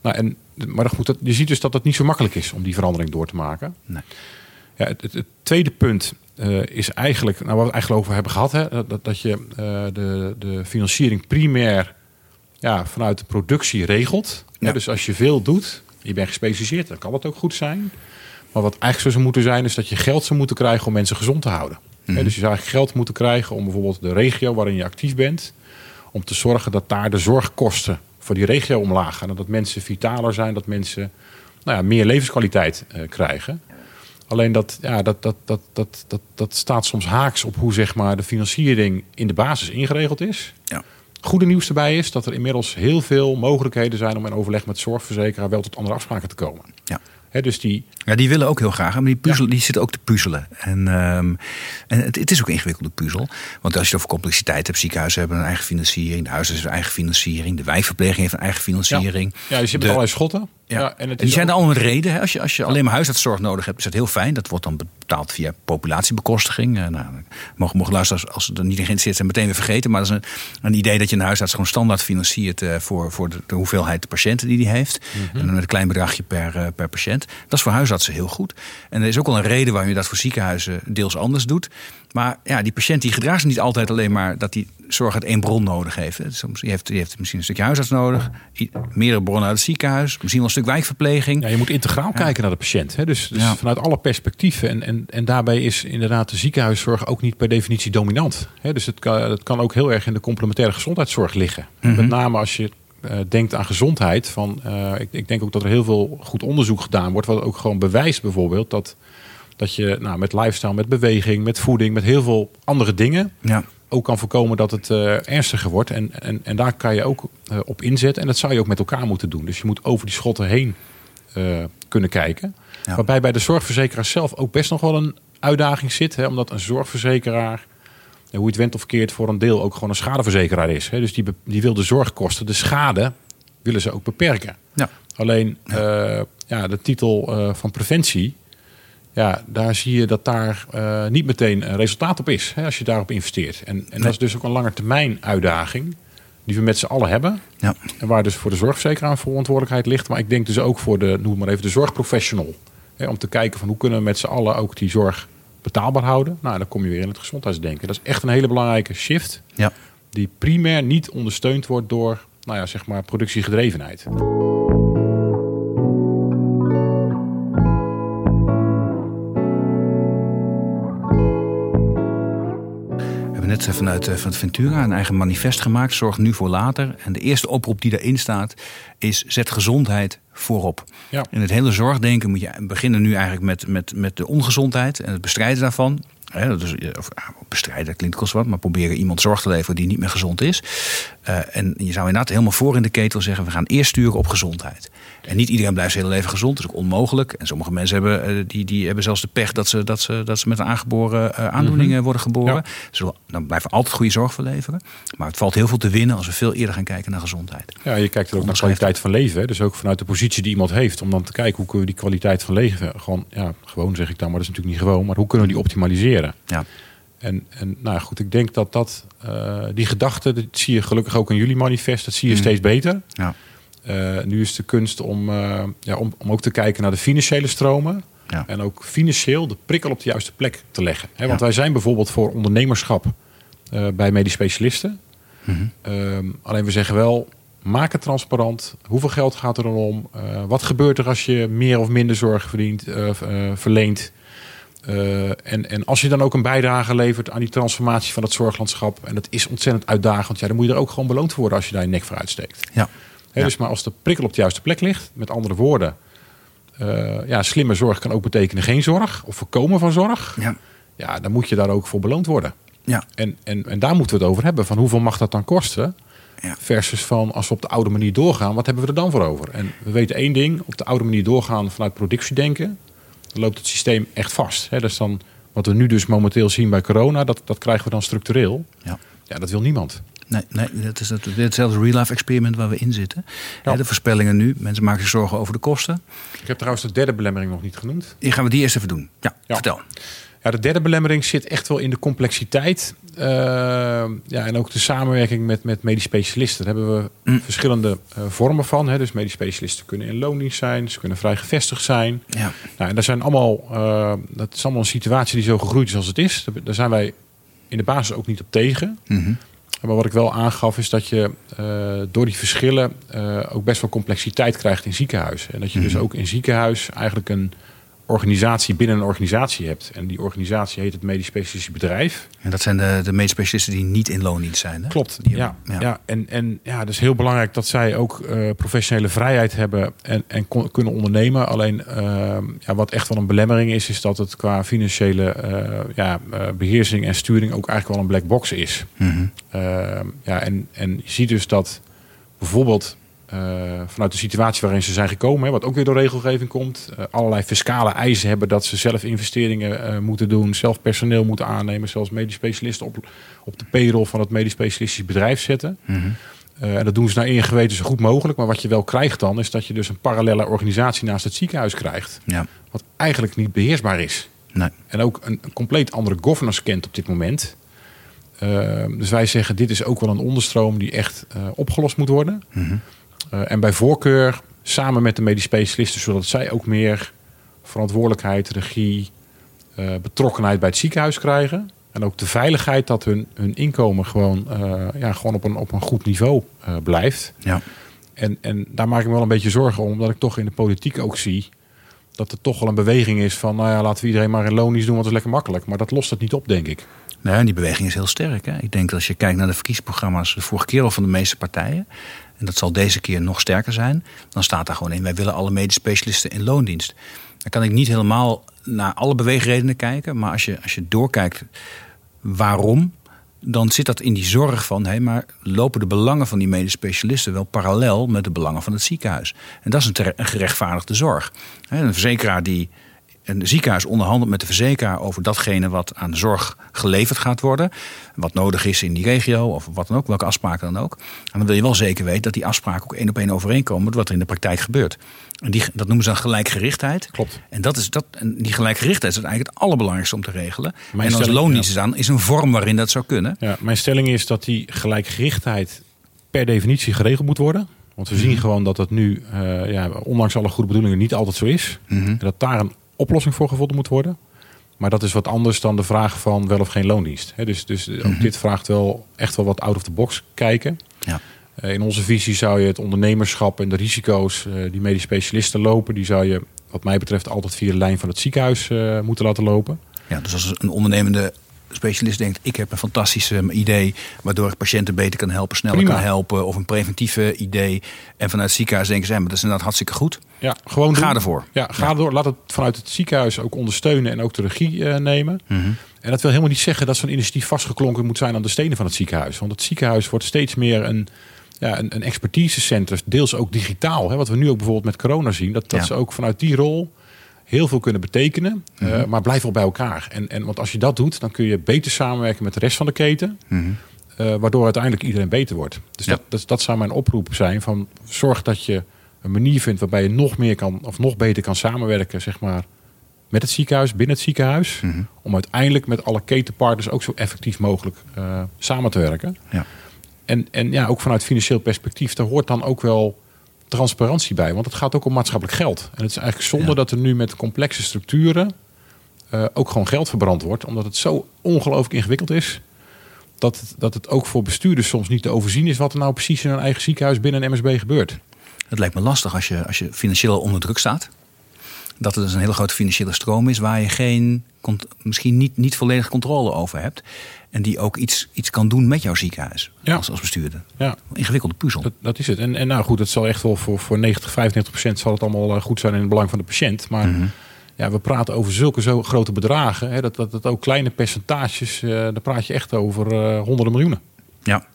Nou, en, maar goed, dat, je ziet dus dat het niet zo makkelijk is om die verandering door te maken. Nee. Ja, het, het, het, tweede punt uh, is eigenlijk, nou, waar we het eigenlijk over hebben gehad, hè, dat, dat je uh, de, de financiering primair ja, vanuit de productie regelt. Ja. Dus als je veel doet, je bent gespecialiseerd, dan kan dat ook goed zijn. Maar wat eigenlijk zo zou moeten zijn, is dat je geld zou moeten krijgen om mensen gezond te houden. Mm -hmm. dus je zou eigenlijk geld moeten krijgen om bijvoorbeeld de regio waarin je actief bent, om te zorgen dat daar de zorgkosten voor die regio omlaag gaan. En dat mensen vitaler zijn, dat mensen nou ja, meer levenskwaliteit uh, krijgen. Alleen dat, ja, dat, dat, dat, dat, dat, dat staat soms haaks op hoe zeg maar, de financiering in de basis ingeregeld is. Ja. Goede nieuws erbij is dat er inmiddels heel veel mogelijkheden zijn om in overleg met zorgverzekeraar wel tot andere afspraken te komen. Ja. Dus die... Ja, die willen ook heel graag, maar die, puzzel, die zitten ook te puzzelen. En, ehm, en het, het, is ook een ingewikkelde puzzel. Want als je het over complexiteit hebt, ziekenhuizen hebben een eigen financiering, de huizen hebben een eigen financiering, de wijkverpleging heeft een eigen financiering. Ja, ja je zit met allerlei schotten. Ja. en, het die zijn er allemaal met reden. Hè. Als je, als je alleen maar huisartszorg nodig hebt, is dat heel fijn. Dat wordt dan betaald via populatiebekostiging. Uh, nou, mogen, mogen luisteren als ze er niet in geïnteresseerd zijn, meteen weer vergeten. Maar dat is een, een idee dat je een huisarts gewoon standaard financiert uh, voor, voor de, de, hoeveelheid patiënten die die heeft. Mhm. En met een klein bedragje per, uh, per patiënt. Dat is voor huisartsen heel goed. En er is ook wel een reden waarom je dat voor ziekenhuizen deels anders doet. Maar ja, die patiënt die gedraagt zich niet altijd alleen maar dat hij zorg uit één bron nodig heeft. Soms die heeft, die heeft misschien een stukje huisarts nodig, meerdere bronnen uit het ziekenhuis, misschien wel een stuk wijkverpleging. Ja, je moet integraal kijken naar de patiënt. Hè? Dus, dus vanuit alle perspectieven. En, en, en daarbij is inderdaad de ziekenhuiszorg ook niet per definitie dominant. Hè? Dus het kan, het kan ook heel erg in de complementaire gezondheidszorg liggen. Mhm. Met name als je denkt aan gezondheid. Van, uh, ik, ik, denk ook dat er heel veel goed onderzoek gedaan wordt. Wat ook gewoon bewijst bijvoorbeeld dat, dat je nou, met lifestyle, met beweging, met voeding, met heel veel andere dingen. Ja. Ook kan voorkomen dat het uh, ernstiger wordt. En, en, en daar kan je ook op inzetten. En dat zou je ook met elkaar moeten doen. Dus je moet over die schotten heen kunnen kijken. Ja. Waarbij bij de zorgverzekeraar zelf ook best nog wel een uitdaging zit. Hè, omdat een zorgverzekeraar hoe het went of keert, voor een deel ook gewoon een schadeverzekeraar is. Dus die, die wil de zorgkosten, de schade, willen ze ook beperken. Ja. Alleen ja. Uh, ja de titel uh, van preventie, ja, daar zie je dat daar uh, niet meteen resultaat op is. Hè, als je daarop investeert. En, en dat is dus ook een lange termijn uitdaging die we met z'n allen hebben. Ja. En waar dus voor de zorgverzekeraar verantwoordelijkheid ligt. Maar ik denk dus ook voor de, noem maar even, de zorgprofessional. Hè, om te kijken van hoe kunnen we met z'n allen ook die zorg betaalbaar houden. Nou, dan kom je weer in het gezondheidsdenken. Dat is echt een hele belangrijke shift. Ja. Die primair niet ondersteund wordt door, nou ja, zeg maar, productiegedrevenheid. net vanuit van Ventura een eigen manifest gemaakt. Zorg nu voor later. En de eerste oproep die daarin staat is zet gezondheid voorop. Ja. In het hele zorgdenken moet je beginnen nu eigenlijk met, met, met de ongezondheid en het bestrijden daarvan. Dus, of, bestrijden klinkt kost wat, maar proberen iemand zorg te leveren die niet meer gezond is. Uh, en je zou inderdaad helemaal voor in de ketel zeggen: we gaan eerst sturen op gezondheid. En niet iedereen blijft zijn hele leven gezond, dat is ook onmogelijk. En sommige mensen hebben, uh, die, die hebben zelfs de pech dat ze, dat ze, dat ze met een aangeboren uh, aandoeningen mhm. worden geboren. Ja. dan blijven we altijd goede zorg verleveren. Maar het valt heel veel te winnen als we veel eerder gaan kijken naar gezondheid. Ja, je kijkt er ook naar kwaliteit van leven. Hè? Dus ook vanuit de positie die iemand heeft. Om dan te kijken hoe kunnen we die kwaliteit van leven gewoon, ja, gewoon zeg ik dan, maar dat is natuurlijk niet gewoon. Maar hoe kunnen we die optimaliseren? Ja. En, en nou goed, ik denk dat dat, uh, die gedachte, dat zie je gelukkig ook in jullie manifest, dat zie je mm. steeds beter. Ja. Uh, nu is de kunst om, uh, ja, om, om ook te kijken naar de financiële stromen. Ja. En ook financieel de prikkel op de juiste plek te leggen. He, want wij zijn bijvoorbeeld voor ondernemerschap bij medisch specialisten. Mm -hmm. alleen we zeggen wel, maak het transparant. Hoeveel geld gaat er dan om? wat gebeurt er als je meer of minder zorg verdient, verleent? Uh, en, en als je dan ook een bijdrage levert aan die transformatie van het zorglandschap, en dat is ontzettend uitdagend, ja, dan moet je er ook gewoon beloond worden als je daar je nek voor uitsteekt. Ja. He, Dus maar als de prikkel op de juiste plek ligt, met andere woorden, uh, ja, slimme zorg kan ook betekenen geen zorg of voorkomen van zorg. Ja. ja, dan moet je daar ook voor beloond worden. Ja. En, en, en daar moeten we het over hebben. Van hoeveel mag dat dan kosten? Ja. Versus van als we op de oude manier doorgaan, wat hebben we er dan voor over? En we weten één ding: op de oude manier doorgaan vanuit productiedenken loopt het systeem echt vast. Hè? Dus dan, wat we nu dus momenteel zien bij corona, dat, dat krijgen we dan structureel. Ja. ja, dat wil niemand. Nee, nee dat is het, hetzelfde real-life experiment waar we in zitten. Ja. De voorspellingen nu, mensen maken zich zorgen over de kosten. Ik heb trouwens de derde belemmering nog niet genoemd. Die gaan we die eerst even doen. Ja, ja. vertel. Ja, de derde belemmering zit echt wel in de complexiteit. Uh, ja, en ook de samenwerking met, met medisch specialisten. Daar hebben we mm. verschillende uh, vormen van. Hè. Dus medisch specialisten kunnen in loondienst zijn. Ze kunnen vrij gevestigd zijn. Ja. Nou, en dat, zijn allemaal, uh, dat is allemaal een situatie die zo gegroeid is als het is. Daar zijn wij in de basis ook niet op tegen. Mm -hmm. Maar wat ik wel aangaf is dat je door die verschillen ook best wel complexiteit krijgt in ziekenhuizen. En dat je mm -hmm. dus ook in ziekenhuis eigenlijk een organisatie binnen een organisatie hebt. En die organisatie heet het medisch specialistisch bedrijf. En dat zijn de, de medisch specialisten die niet in loondienst zijn. Hè? Klopt, ja, ja. En, en ja, het is heel belangrijk dat zij ook uh, professionele vrijheid hebben en, en kunnen ondernemen. Alleen uh, ja, wat echt wel een belemmering is, is dat het qua financiële uh, ja, beheersing en sturing ook eigenlijk wel een black box is. Mm -hmm. ja, en, en je ziet dus dat bijvoorbeeld vanuit de situatie waarin ze zijn gekomen, hè, wat ook weer door regelgeving komt, allerlei fiscale eisen hebben dat ze zelf investeringen moeten doen, zelf personeel moeten aannemen, zelfs medisch specialisten op, op de payroll van het medisch specialistisch bedrijf zetten. Mhm. en dat doen ze naar één geweten zo goed mogelijk. Maar wat je wel krijgt dan, is dat je dus een parallele organisatie naast het ziekenhuis krijgt. Ja. Wat eigenlijk niet beheersbaar is. Nee. En ook een, een compleet andere governance kent op dit moment. Ehm, dus wij zeggen, dit is ook wel een onderstroom die echt uh, opgelost moet worden. Eh, en bij voorkeur samen met de medisch specialisten, zodat zij ook meer verantwoordelijkheid, regie, uh, betrokkenheid bij het ziekenhuis krijgen. En ook de veiligheid dat hun, hun inkomen gewoon, ja, gewoon op, een, op een goed niveau blijft. Ja. En, en daar maak ik me wel een beetje zorgen om, omdat ik toch in de politiek ook zie dat er toch wel een beweging is van, nou ja, laten we iedereen maar in lonies doen, want het is lekker makkelijk. Maar dat lost het niet op, denk ik. Nee, die beweging is heel sterk. Hè? Ik denk dat als je kijkt naar de verkiezingsprogramma's de vorige keer al van de meeste partijen, en dat zal deze keer nog sterker zijn, dan staat daar gewoon in: wij willen alle medisch specialisten in loondienst. Dan kan ik niet helemaal naar alle beweegredenen kijken, maar als je, als je doorkijkt waarom, dan zit dat in die zorg van: hé, maar lopen de belangen van die medisch wel parallel met de belangen van het ziekenhuis? En dat is een gerechtvaardigde zorg. Een verzekeraar die een ziekenhuis onderhandelt met de verzekeraar over datgene wat aan zorg geleverd gaat worden. Wat nodig is in die regio of wat dan ook, welke afspraken dan ook. En dan wil je wel zeker weten dat die afspraken ook één op één overeenkomen met wat er in de praktijk gebeurt. En die, dat noemen ze dan gelijkgerichtheid. Klopt. En, dat is dat, en die gelijkgerichtheid is eigenlijk het allerbelangrijkste om te regelen. Mijn en als loondienst is aan, is een vorm waarin dat zou kunnen. Ja, mijn stelling is dat die gelijkgerichtheid per definitie geregeld moet worden. Want we zien mhm. gewoon dat dat nu, uh, ja, ondanks alle goede bedoelingen, niet altijd zo is. Mhm. En dat daar een oplossing voor gevonden moet worden. Maar dat is wat anders dan de vraag van wel of geen loondienst. dus dus ook mhm. dit vraagt wel echt wel wat out of the box kijken. Ja. Eh, in onze visie zou je het ondernemerschap en de risico's uh, die medisch specialisten lopen, die zou je wat mij betreft altijd via de lijn van het ziekenhuis uh, moeten laten lopen. Ja, dus als een ondernemende specialist denkt: ik heb een fantastisch idee waardoor ik patiënten beter kan helpen, sneller kan helpen, of een preventieve idee. En vanuit het ziekenhuis denken ze: maar dat is inderdaad hartstikke goed. Ja, gewoon ga ervoor. Ja, ga erdoor. Laat het vanuit het ziekenhuis ook ondersteunen en ook de regie uh, nemen. Mhm. En dat wil helemaal niet zeggen dat zo'n initiatief vastgeklonken moet zijn aan de stenen van het ziekenhuis. Want het ziekenhuis wordt steeds meer een, ja, een, een expertisecentrum, deels ook digitaal. Hè, wat we nu ook bijvoorbeeld met corona zien, dat, dat ze ook vanuit die rol heel veel kunnen betekenen, mm maar blijf wel bij elkaar. En, en, want als je dat doet, dan kun je beter samenwerken met de rest van de keten. Mhm. Eh, waardoor uiteindelijk iedereen beter wordt. Dus dat, dat, dat zou mijn oproep zijn: van zorg dat je een manier vindt waarbij je nog meer kan of nog beter kan samenwerken, zeg maar, met het ziekenhuis, binnen het ziekenhuis. Mhm. Om uiteindelijk met alle ketenpartners ook zo effectief mogelijk uh, samen te werken. Ja. En, en ja, ook vanuit financieel perspectief, daar hoort dan ook wel transparantie bij. Want het gaat ook om maatschappelijk geld. En het is eigenlijk zonde dat er nu met complexe structuren uh, ook gewoon geld verbrand wordt. Omdat het zo ongelooflijk ingewikkeld is. Dat het, dat het ook voor bestuurders soms niet te overzien is wat er nou precies in een eigen ziekenhuis binnen een MSB gebeurt. Het lijkt me lastig als je, als je financieel onder druk staat. Dat er dus een hele grote financiële stroom is waar je geen, misschien niet, niet volledig controle over hebt. En die ook iets, iets kan doen met jouw ziekenhuis als, als bestuurder. Ja. Ingewikkelde puzzel. Dat, dat, is het. En, en nou goed, het zal echt wel voor, voor 90, 95 procent zal het allemaal eh, goed zijn in het belang van de patiënt. Maar mhm. ja, we praten over zulke zo grote bedragen. Hè, dat, dat, dat ook kleine percentages, uh, daar praat je echt over uh, honderden miljoenen. Ja.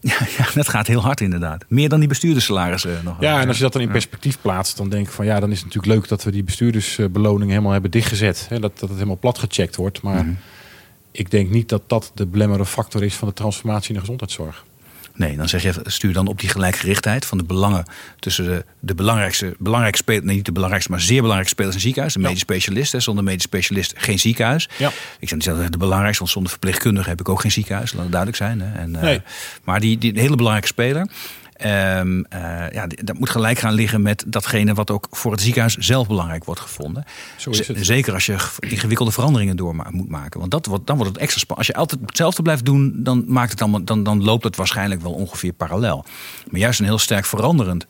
Ja, ja, dat gaat heel hard inderdaad. Meer dan die bestuurderssalarissen nog. Ja, en als je dat dan in perspectief plaatst, dan denk ik van ja, dan is het natuurlijk leuk dat we die bestuurdersbeloning helemaal hebben dichtgezet. Hè, dat, dat het helemaal plat gecheckt wordt. Maar mhm. ik denk niet dat dat de belemmerde factor is van de transformatie in de gezondheidszorg. Nee, dan zeg je, stuur dan op die gelijkgerichtheid van de belangen tussen de, de belangrijkste, belangrijkste spelers, nee, niet de belangrijkste, maar zeer belangrijke spelers in ziekenhuis. De medisch specialist. Hè, zonder medisch specialist geen ziekenhuis. Ja. Ik zeg niet de belangrijkste, want zonder verpleegkundige heb ik ook geen ziekenhuis. Laat het duidelijk zijn. Hè. En, nee. uh, maar die, die hele belangrijke speler. Um, uh, ja, dat moet gelijk gaan liggen met datgene wat ook voor het ziekenhuis zelf belangrijk wordt gevonden. Zo is het. Zeker als je ingewikkelde veranderingen door moet maken. Want dat wordt, dan wordt het extra spannend. Als je altijd hetzelfde blijft doen, dan, maakt het allemaal, dan, dan loopt het waarschijnlijk wel ongeveer parallel. Maar juist een heel sterk veranderend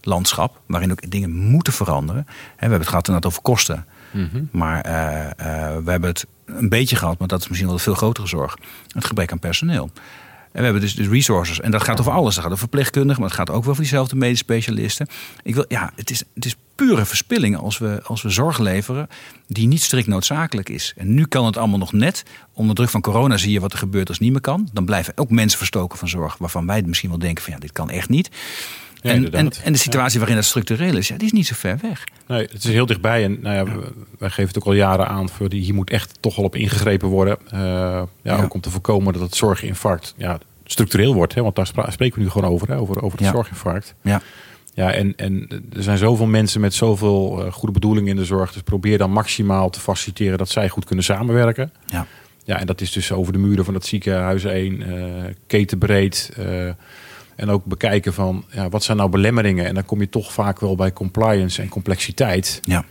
landschap, waarin ook dingen moeten veranderen. we hebben het gehad inderdaad over kosten. Mhm. Maar uh, uh, we hebben het een beetje gehad, maar dat is misschien wel een veel grotere zorg. Het gebrek aan personeel. En we hebben dus de resources. En dat gaat over alles. Dat gaat over verpleegkundigen, maar het gaat ook wel over diezelfde medisch specialisten. Ik wil, ja, het is, het is pure verspilling als we, als we zorg leveren die niet strikt noodzakelijk is. En nu kan het allemaal nog net. Onder druk van corona zie je wat er gebeurt als het niet meer kan. Dan blijven ook mensen verstoken van zorg waarvan wij misschien wel denken van ja, dit kan echt niet. Ja, en, en, de situatie waarin dat structureel is, ja, die is niet zo ver weg. Nee, het is heel dichtbij. En nou ja, wij geven het ook al jaren aan. Voor die, hier moet echt toch wel op ingegrepen worden. Eh, ja. Ook om te voorkomen dat het zorginfarct ja, structureel wordt. Hè, want daar spreken we nu gewoon over. Hè, over, over het Ja. zorginfarct. Ja. Ja, en, en er zijn zoveel mensen met zoveel eh, goede bedoelingen in de zorg. Dus probeer dan maximaal te faciliteren dat zij goed kunnen samenwerken. Ja. Ja, en dat is dus over de muren van het ziekenhuis heen, eh ketenbreed. En ook bekijken van ja, wat zijn nou belemmeringen. En dan kom je toch vaak wel bij compliance en complexiteit. Ja.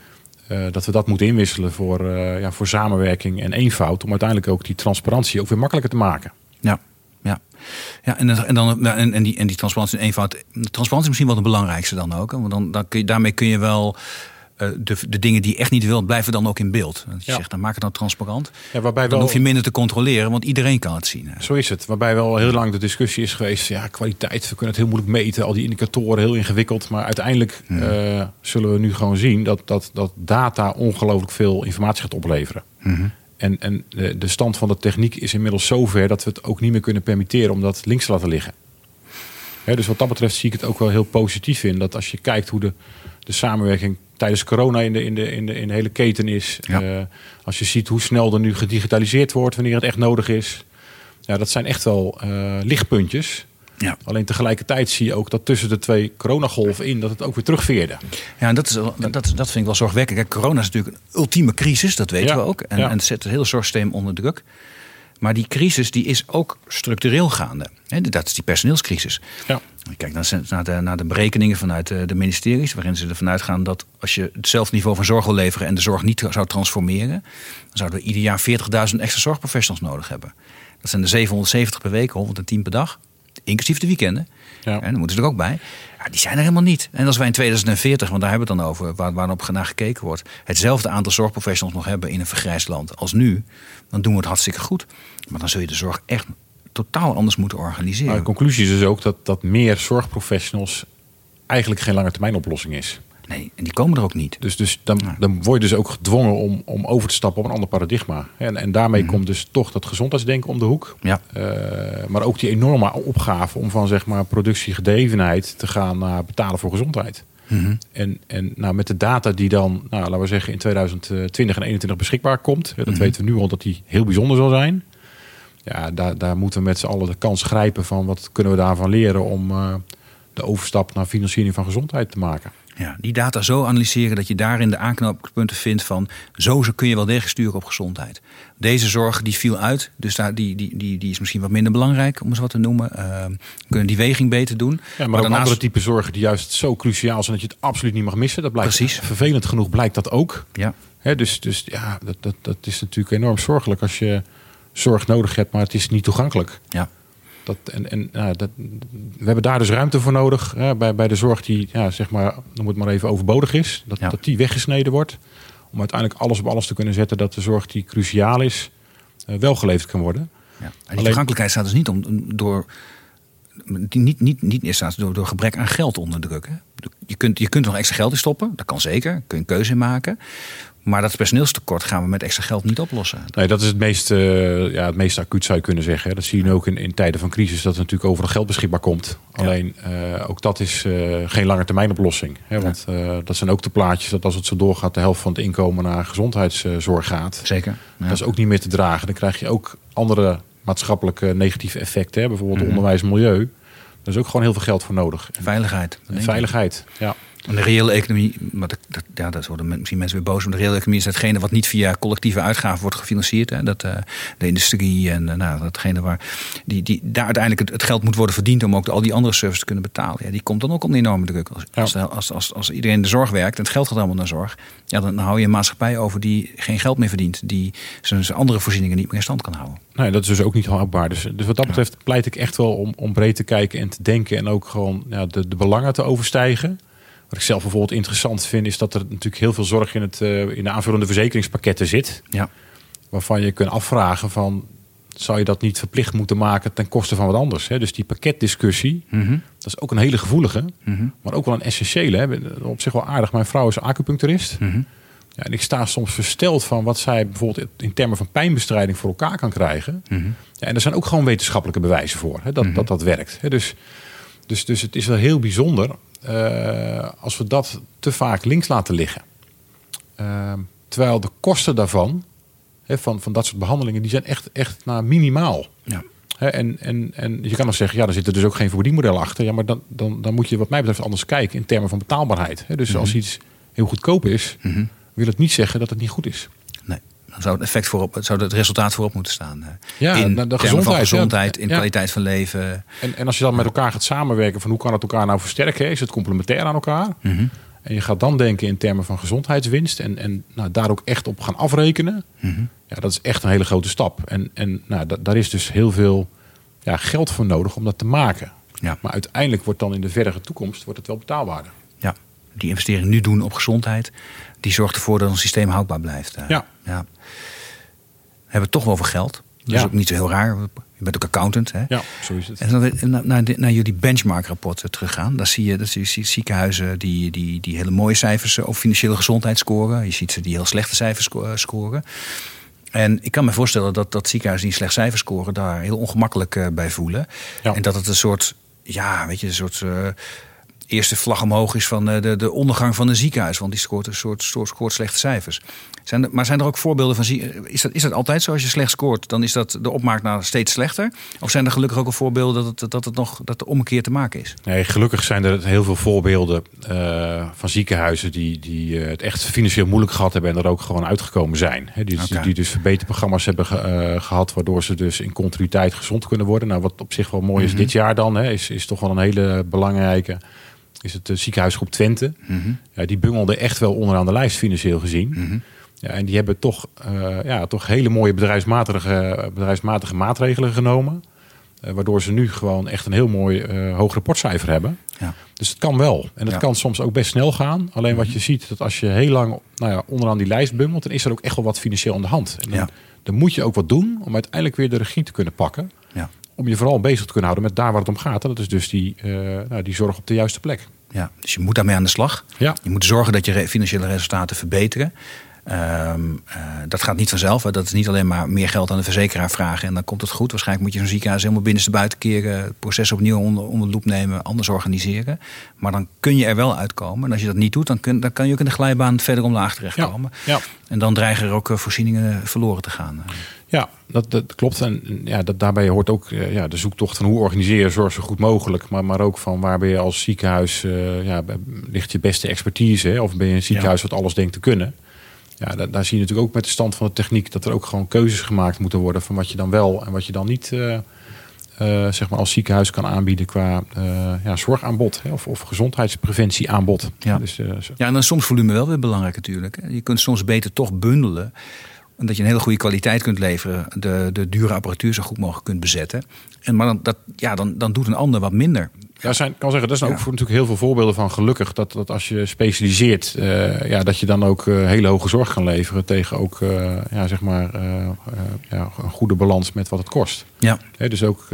Eh, dat we dat moeten inwisselen voor, eh, ja, voor samenwerking en eenvoud. Om uiteindelijk ook die transparantie ook weer makkelijker te maken. Ja, ja. ja en, en, dan, en, en, die, en die transparantie en eenvoud. De transparantie is misschien wel de belangrijkste dan ook. Hè? Want dan, dan kun je, daarmee kun je wel de, de dingen die je echt niet wilt, blijven dan ook in beeld. Dat je Ja. zegt, dan maak het dan transparant. Ja, waarbij Dan hoef je minder te controleren, want iedereen kan het zien. Zo is het. Waarbij wel heel lang de discussie is geweest. Ja, kwaliteit, we kunnen het heel moeilijk meten. Al die indicatoren, heel ingewikkeld. Maar uiteindelijk eh, zullen we nu gewoon zien dat, dat, dat data ongelooflijk veel informatie gaat opleveren. En, en de, de stand van de techniek is inmiddels zover dat we het ook niet meer kunnen permitteren om dat links te laten liggen. Dus wat dat betreft zie ik het ook wel heel positief in. Dat als je kijkt hoe de, de samenwerking tijdens corona in de, in de, in de, in de hele keten is. Ja. eh, als je ziet hoe snel er nu gedigitaliseerd wordt wanneer het echt nodig is. Ja, dat zijn echt wel eh, lichtpuntjes. Ja. Alleen tegelijkertijd zie je ook dat tussen de twee coronagolven in dat het ook weer terugveerde. Ja, en dat, is, dat, dat vind ik wel zorgwekkend. Kijk, corona is natuurlijk een ultieme crisis, dat weten Ja, we ook. En, ja. en het zet het hele zorgsysteem onder druk. Maar die crisis die is ook structureel gaande. Dat is die personeelscrisis. Ja. Kijk naar, naar, de, naar de berekeningen vanuit de, de ministeries, waarin ze ervan uitgaan dat als je hetzelfde niveau van zorg wil leveren en de zorg niet zou transformeren, dan zouden we ieder jaar 40.000 extra zorgprofessionals nodig hebben. Dat zijn er 770 per week, 110 per dag, inclusief de weekenden. Ja. En dan moeten ze er ook bij. Die zijn er helemaal niet. En als wij in 2040, want daar hebben we het dan over, waar, waarop naar gekeken wordt, hetzelfde aantal zorgprofessionals nog hebben in een vergrijsd land als nu, dan doen we het hartstikke goed. Maar dan zul je de zorg echt totaal anders moeten organiseren. Maar de conclusie is dus ook dat, dat meer zorgprofessionals eigenlijk geen lange termijn oplossing is. Nee, en die komen er ook niet. Dus, dus dan, dan word je dus ook gedwongen om, om over te stappen op een ander paradigma. En, en daarmee komt dus toch dat gezondheidsdenken om de hoek. Ja. Eh, maar ook die enorme opgave om van zeg maar productiegedrevenheid te gaan naar betalen voor gezondheid. En, en nou, met de data die dan, nou, laten we zeggen, in 2020 en 2021 beschikbaar komt. Dat weten we nu al dat die heel bijzonder zal zijn. Ja, daar, daar moeten we met z'n allen de kans grijpen van wat kunnen we daarvan leren om eh, de overstap naar financiering van gezondheid te maken. Ja, die data zo analyseren dat je daarin de aanknopingspunten vindt van zo kun je wel degelijk sturen op gezondheid. Deze zorg die viel uit, dus daar, die, die, die, die is misschien wat minder belangrijk om eens wat te noemen. Uh, kunnen die weging beter doen. Ja, maar, ook andere type zorgen die juist zo cruciaal zijn dat je het absoluut niet mag missen. Dat blijkt Precies. vervelend genoeg blijkt dat ook. Ja. Hè, dus, dus ja, dat, dat, dat is natuurlijk enorm zorgelijk als je zorg nodig hebt, maar het is niet toegankelijk. Ja. Dat, en en nou, dat, we hebben daar dus ruimte voor nodig. Hè, bij, bij de zorg die, ja, zeg maar, noem het maar even overbodig is. Dat, Ja. dat die weggesneden wordt. Om uiteindelijk alles op alles te kunnen zetten dat de zorg die cruciaal is, eh, wel geleverd kan worden. Ja. En die Alleen- toegankelijkheid staat dus niet om, door, die niet, niet, niet in staat door, door gebrek aan geld onder druk. Hè. Je, kunt, je kunt er nog extra geld in stoppen, dat kan zeker. Kun je een keuze in maken. Maar dat personeelstekort gaan we met extra geld niet oplossen. Nee, dat is het meest, eh, ja, het meest acuut zou je kunnen zeggen. Dat zie je nu ook in, in tijden van crisis, dat er natuurlijk overal geld beschikbaar komt. Alleen eh, ook dat is eh, geen lange termijn oplossing. Hè, want dat zijn ook de plaatjes dat als het zo doorgaat, de helft van het inkomen naar gezondheidszorg gaat. Zeker. Ja. Dat is ook niet meer te dragen. Dan krijg je ook andere maatschappelijke negatieve effecten. Hè? Bijvoorbeeld Mhm. onderwijs, milieu. Daar is ook gewoon heel veel geld voor nodig. Veiligheid. En veiligheid. Ja. En de reële economie, maar dat, dat, ja, dat worden misschien mensen weer boos. Maar de reële economie is hetgene wat niet via collectieve uitgaven wordt gefinancierd. Hè. Dat, eh, de industrie en eh, nou, datgene waar die, die, daar uiteindelijk het, het geld moet worden verdiend om ook de, al die andere services te kunnen betalen. Ja, die komt dan ook onder enorme druk. Als, Ja. als, als, als, als iedereen in de zorg werkt en het geld gaat allemaal naar zorg, ja, dan hou je een maatschappij over die geen geld meer verdient. Die zijn, zijn andere voorzieningen niet meer in stand kan houden. Nee, dat is dus ook niet houdbaar. Dus, dus wat dat betreft pleit ik echt wel om, om breed te kijken en te denken. En ook gewoon ja, de, de belangen te overstijgen. Wat ik zelf bijvoorbeeld interessant vind, is dat er natuurlijk heel veel zorg in, het, eh, in de aanvullende verzekeringspakketten zit. Ja. Waarvan je kunt afvragen van, zou je dat niet verplicht moeten maken ten koste van wat anders? Hè? Dus die pakketdiscussie, Mhm. dat is ook een hele gevoelige, Mhm. maar ook wel een essentiële. Hè? Op zich wel aardig. Mijn vrouw is acupuncturist. Mhm. Ja, en ik sta soms versteld van wat zij bijvoorbeeld in termen van pijnbestrijding voor elkaar kan krijgen. Ja, en er zijn ook gewoon wetenschappelijke bewijzen voor hè, dat, dat dat werkt. Hè. Dus Dus, dus het is wel heel bijzonder uh, als we dat te vaak links laten liggen. Uh, terwijl de kosten daarvan, hè, van, van dat soort behandelingen, die zijn echt, echt nou, minimaal. Ja. Hè, en, en, en je kan dan zeggen, ja, er zit er dus ook geen verdienmodel achter. Ja, maar dan, dan, dan moet je wat mij betreft anders kijken in termen van betaalbaarheid. Hè. Dus mm -hmm. als iets heel goedkoop is, mm -hmm. wil het niet zeggen dat het niet goed is. Dan zou het effect voorop, zou het resultaat voorop moeten staan. Ja, in de, de gezondheid, gezondheid, ja. in kwaliteit van leven. En, en als je dan met elkaar gaat samenwerken, van hoe kan het elkaar nou versterken? Is het complementair aan elkaar? Mm -hmm. En je gaat dan denken in termen van gezondheidswinst en, en nou, daar ook echt op gaan afrekenen. Mm -hmm. Ja, dat is echt een hele grote stap. En, en nou, da, daar is dus heel veel ja, geld voor nodig om dat te maken. Ja. Maar uiteindelijk wordt dan in de verdere toekomst wordt het wel betaalbaarder. Die investering nu doen op gezondheid, die zorgt ervoor dat ons systeem houdbaar blijft. Ja. ja. We hebben het toch wel over geld. Dat ja. is ook niet zo heel raar. Je bent ook accountant. Hè? Ja, zo is het. En dan naar, naar, naar jullie benchmark-rapporten teruggaan. Dan zie je dat je ziet ziekenhuizen die, die, die hele mooie cijfers over financiële gezondheid scoren. Je ziet ze die heel slechte cijfers scoren. En ik kan me voorstellen dat, dat ziekenhuizen die slecht cijfers scoren... daar heel ongemakkelijk uh, bij voelen. Ja. En dat het een soort, ja, weet je, een soort... Uh, eerste vlag omhoog is van de, de ondergang van een ziekenhuis. Want die scoort een soort, soort scoort slechte cijfers. Zijn er, maar zijn er ook voorbeelden van... Is dat, is dat altijd zo? Als je slecht scoort, dan is dat de opmaak naar steeds slechter? Of zijn er gelukkig ook al voorbeelden dat het, dat het nog dat de ommekeer te maken is? Nee, gelukkig zijn er heel veel voorbeelden uh, van ziekenhuizen... die, die uh, het echt financieel moeilijk gehad hebben... en er ook gewoon uitgekomen zijn. He, die, okay. die dus verbeterprogramma's hebben ge, uh, gehad... waardoor ze dus in continuïteit gezond kunnen worden. Nou, wat op zich wel mooi is mm -hmm. dit jaar dan... He, is, is toch wel een hele belangrijke is het uh, ziekenhuisgroep Twente. Mm -hmm. ja, die bungelde echt wel onderaan de lijst financieel gezien. Mm -hmm. ja, en die hebben toch, uh, ja, toch hele mooie bedrijfsmatige, bedrijfsmatige maatregelen genomen. Uh, waardoor ze nu gewoon echt een heel mooi hoog rapportcijfer hebben. Ja. Dus het kan wel. En het ja. kan soms ook best snel gaan. Alleen mm -hmm. wat je ziet, dat als je heel lang nou ja, onderaan die lijst bungelt... dan is er ook echt wel wat financieel aan de hand. En dan, ja. dan moet je ook wat doen om uiteindelijk weer de regie te kunnen pakken. Om je vooral bezig te kunnen houden met daar waar het om gaat. En dat is dus die, uh, nou, die zorg op de juiste plek. Ja, dus je moet daarmee aan de slag. Ja. Je moet zorgen dat je financiële resultaten verbeteren. Um, uh, dat gaat niet vanzelf. Hè. Dat is niet alleen maar meer geld aan de verzekeraar vragen en dan komt het goed. Waarschijnlijk moet je zo'n ziekenhuis helemaal binnenste buiten keren, het proces opnieuw onder, onder loep nemen, anders organiseren. Maar dan kun je er wel uitkomen. En als je dat niet doet, dan, kun, dan kan je ook in de glijbaan verder omlaag terechtkomen. Ja. Ja. En dan dreigen er ook voorzieningen verloren te gaan. Ja, dat, dat klopt. En ja, dat, daarbij hoort ook ja, de zoektocht van hoe organiseer je zorg zo goed mogelijk. Maar, maar ook van waar ben je als ziekenhuis, uh, ja, ligt je beste expertise? Hè? Of ben je een ziekenhuis ja. wat alles denkt te kunnen? Ja, daar, daar, zie je natuurlijk ook met de stand van de techniek dat er ook gewoon keuzes gemaakt moeten worden van wat je dan wel en wat je dan niet uh, uh, zeg maar als ziekenhuis kan aanbieden qua uh, ja, zorgaanbod hè, of, of gezondheidspreventieaanbod. Ja. Dus, ja, en dan soms volume wel weer belangrijk natuurlijk. Je kunt soms beter toch bundelen. En dat je een hele goede kwaliteit kunt leveren. De, de dure apparatuur zo goed mogelijk kunt bezetten. En, maar dan, dat, ja, dan, dan doet een ander wat minder. Ja, zijn, kan zeggen, dat zijn ook voor natuurlijk heel veel voorbeelden van gelukkig. Dat, dat als je specialiseert, uh, ja, dat je dan ook uh, hele hoge zorg kan leveren. Tegen ook uh, ja, zeg maar, ja, een goede balans met wat het kost. Ja. He, dus ook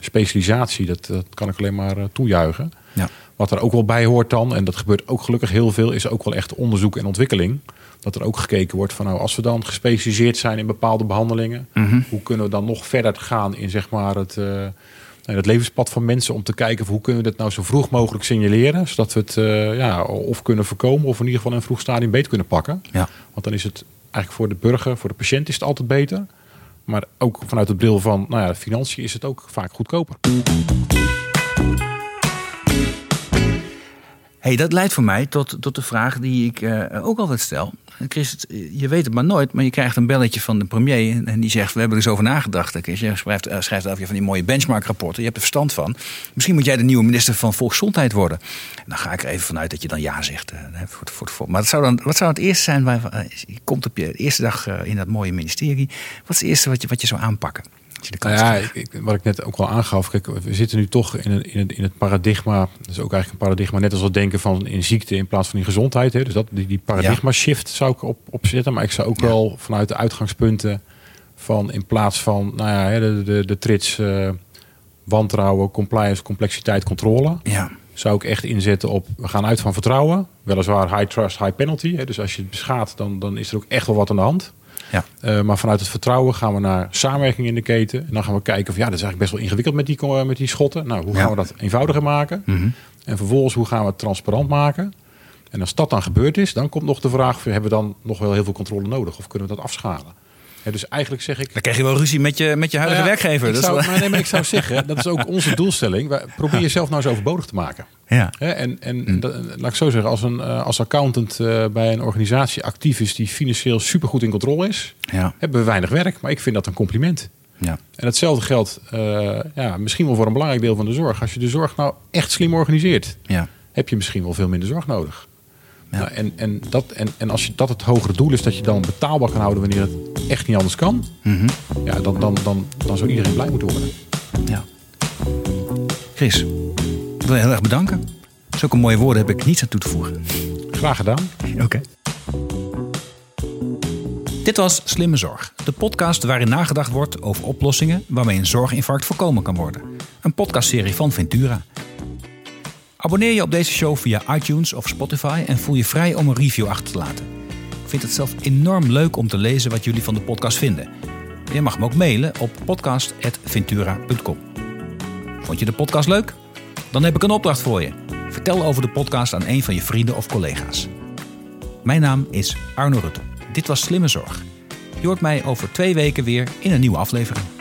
specialisatie, dat, dat kan ik alleen maar toejuichen. Ja. Wat er ook wel bij hoort dan, en dat gebeurt ook gelukkig heel veel, is ook wel echt onderzoek en ontwikkeling. Dat er ook gekeken wordt van nou, als we dan gespecialiseerd zijn in bepaalde behandelingen, mm -hmm. hoe kunnen we dan nog verder gaan in zeg maar het, het levenspad van mensen om te kijken hoe kunnen we dit nou zo vroeg mogelijk signaleren, zodat we het uh, ja, of kunnen voorkomen of in ieder geval in een vroeg stadium beter kunnen pakken. Ja. Want dan is het eigenlijk voor de burger, voor de patiënt is het altijd beter. Maar ook vanuit het bril van nou ja, financiën is het ook vaak goedkoper. Hey, dat leidt voor mij tot, tot de vraag die ik uh, ook altijd stel. Chris, je weet het maar nooit, maar je krijgt een belletje van de premier en die zegt: We hebben er eens over nagedacht. Chris, je schrijft, uh, schrijft van die mooie benchmark-rapporten. Je hebt er verstand van. Misschien moet jij de nieuwe minister van Volksgezondheid worden. En dan ga ik er even vanuit dat je dan ja zegt. Uh, voor, voor, voor. Maar wat zou, dan, wat zou het eerste zijn? Waar, je komt op je eerste dag in dat mooie ministerie. Wat is het eerste wat je, wat je zou aanpakken? Nou ja, ik, wat ik net ook al aangaf. Kijk, we zitten nu toch in, een, in, het, in het paradigma. Dat is ook eigenlijk een paradigma. Net als het denken van in ziekte in plaats van in gezondheid. Hè. Dus dat, die, die paradigma shift zou ik op, opzetten. Maar ik zou ook wel vanuit de uitgangspunten van in plaats van nou ja, de, de, de trits uh, wantrouwen, compliance, complexiteit, controle. Ja. Zou ik echt inzetten op we gaan uit van vertrouwen. Weliswaar high trust, high penalty. Hè. Dus als je het beschaadt, dan, dan is er ook echt wel wat aan de hand. Ja. Eh, maar vanuit het vertrouwen gaan we naar samenwerking in de keten. En dan gaan we kijken of ja, dat is eigenlijk best wel ingewikkeld met die, ko- met die schotten. Nou, hoe Ja. gaan we dat eenvoudiger maken? Mhm. En vervolgens, hoe gaan we het transparant maken? En als dat dan gebeurd is, dan komt nog de vraag: hebben we dan nog wel heel veel controle nodig? Of kunnen we dat afschalen? Dus eigenlijk zeg ik. Dan krijg je wel ruzie met je, met je huidige Nou ja, werkgever. Ik zou, maar nee, maar ik zou zeggen, dat is ook onze doelstelling. Wij- Probeer jezelf nou eens overbodig te maken. ja. Hè, en en Mm. dat- laat ik zo zeggen, als, een, eh, als accountant eh, bij een organisatie actief is die financieel supergoed in controle is, Ja. hebben we weinig werk. Maar ik vind dat een compliment. Ja. En hetzelfde geldt eh, ja, misschien wel voor een belangrijk deel van de zorg. Als je de zorg nou echt slim organiseert, Ja. heb je misschien wel veel minder zorg nodig. Ja. Nou, en, en, dat, en, en als je dat het hogere doel is, dat je dan betaalbaar kan houden wanneer het echt niet anders kan, Mhm. ja, dan, dan, dan, dan zou iedereen blij moeten worden. ja. Chris, ik wil je heel erg bedanken. Zulke mooie woorden heb ik niets aan toe te voegen. Graag gedaan. Oké. Dit was Slimme Zorg, de podcast waarin nagedacht wordt over oplossingen waarmee een zorginfarct voorkomen kan worden. Een podcastserie van Ventura. Abonneer je op deze show via iTunes of Spotify en voel je vrij om een review achter te laten. Ik vind het zelf enorm leuk om te lezen wat jullie van de podcast vinden. Je mag me ook mailen op podcast.ventura.com. Vond je de podcast leuk? Dan heb ik een opdracht voor je. Vertel over de podcast aan een van je vrienden of collega's. Mijn naam is Arno Rutte. Dit was Slimme Zorg. Je hoort mij over twee weken weer in een nieuwe aflevering.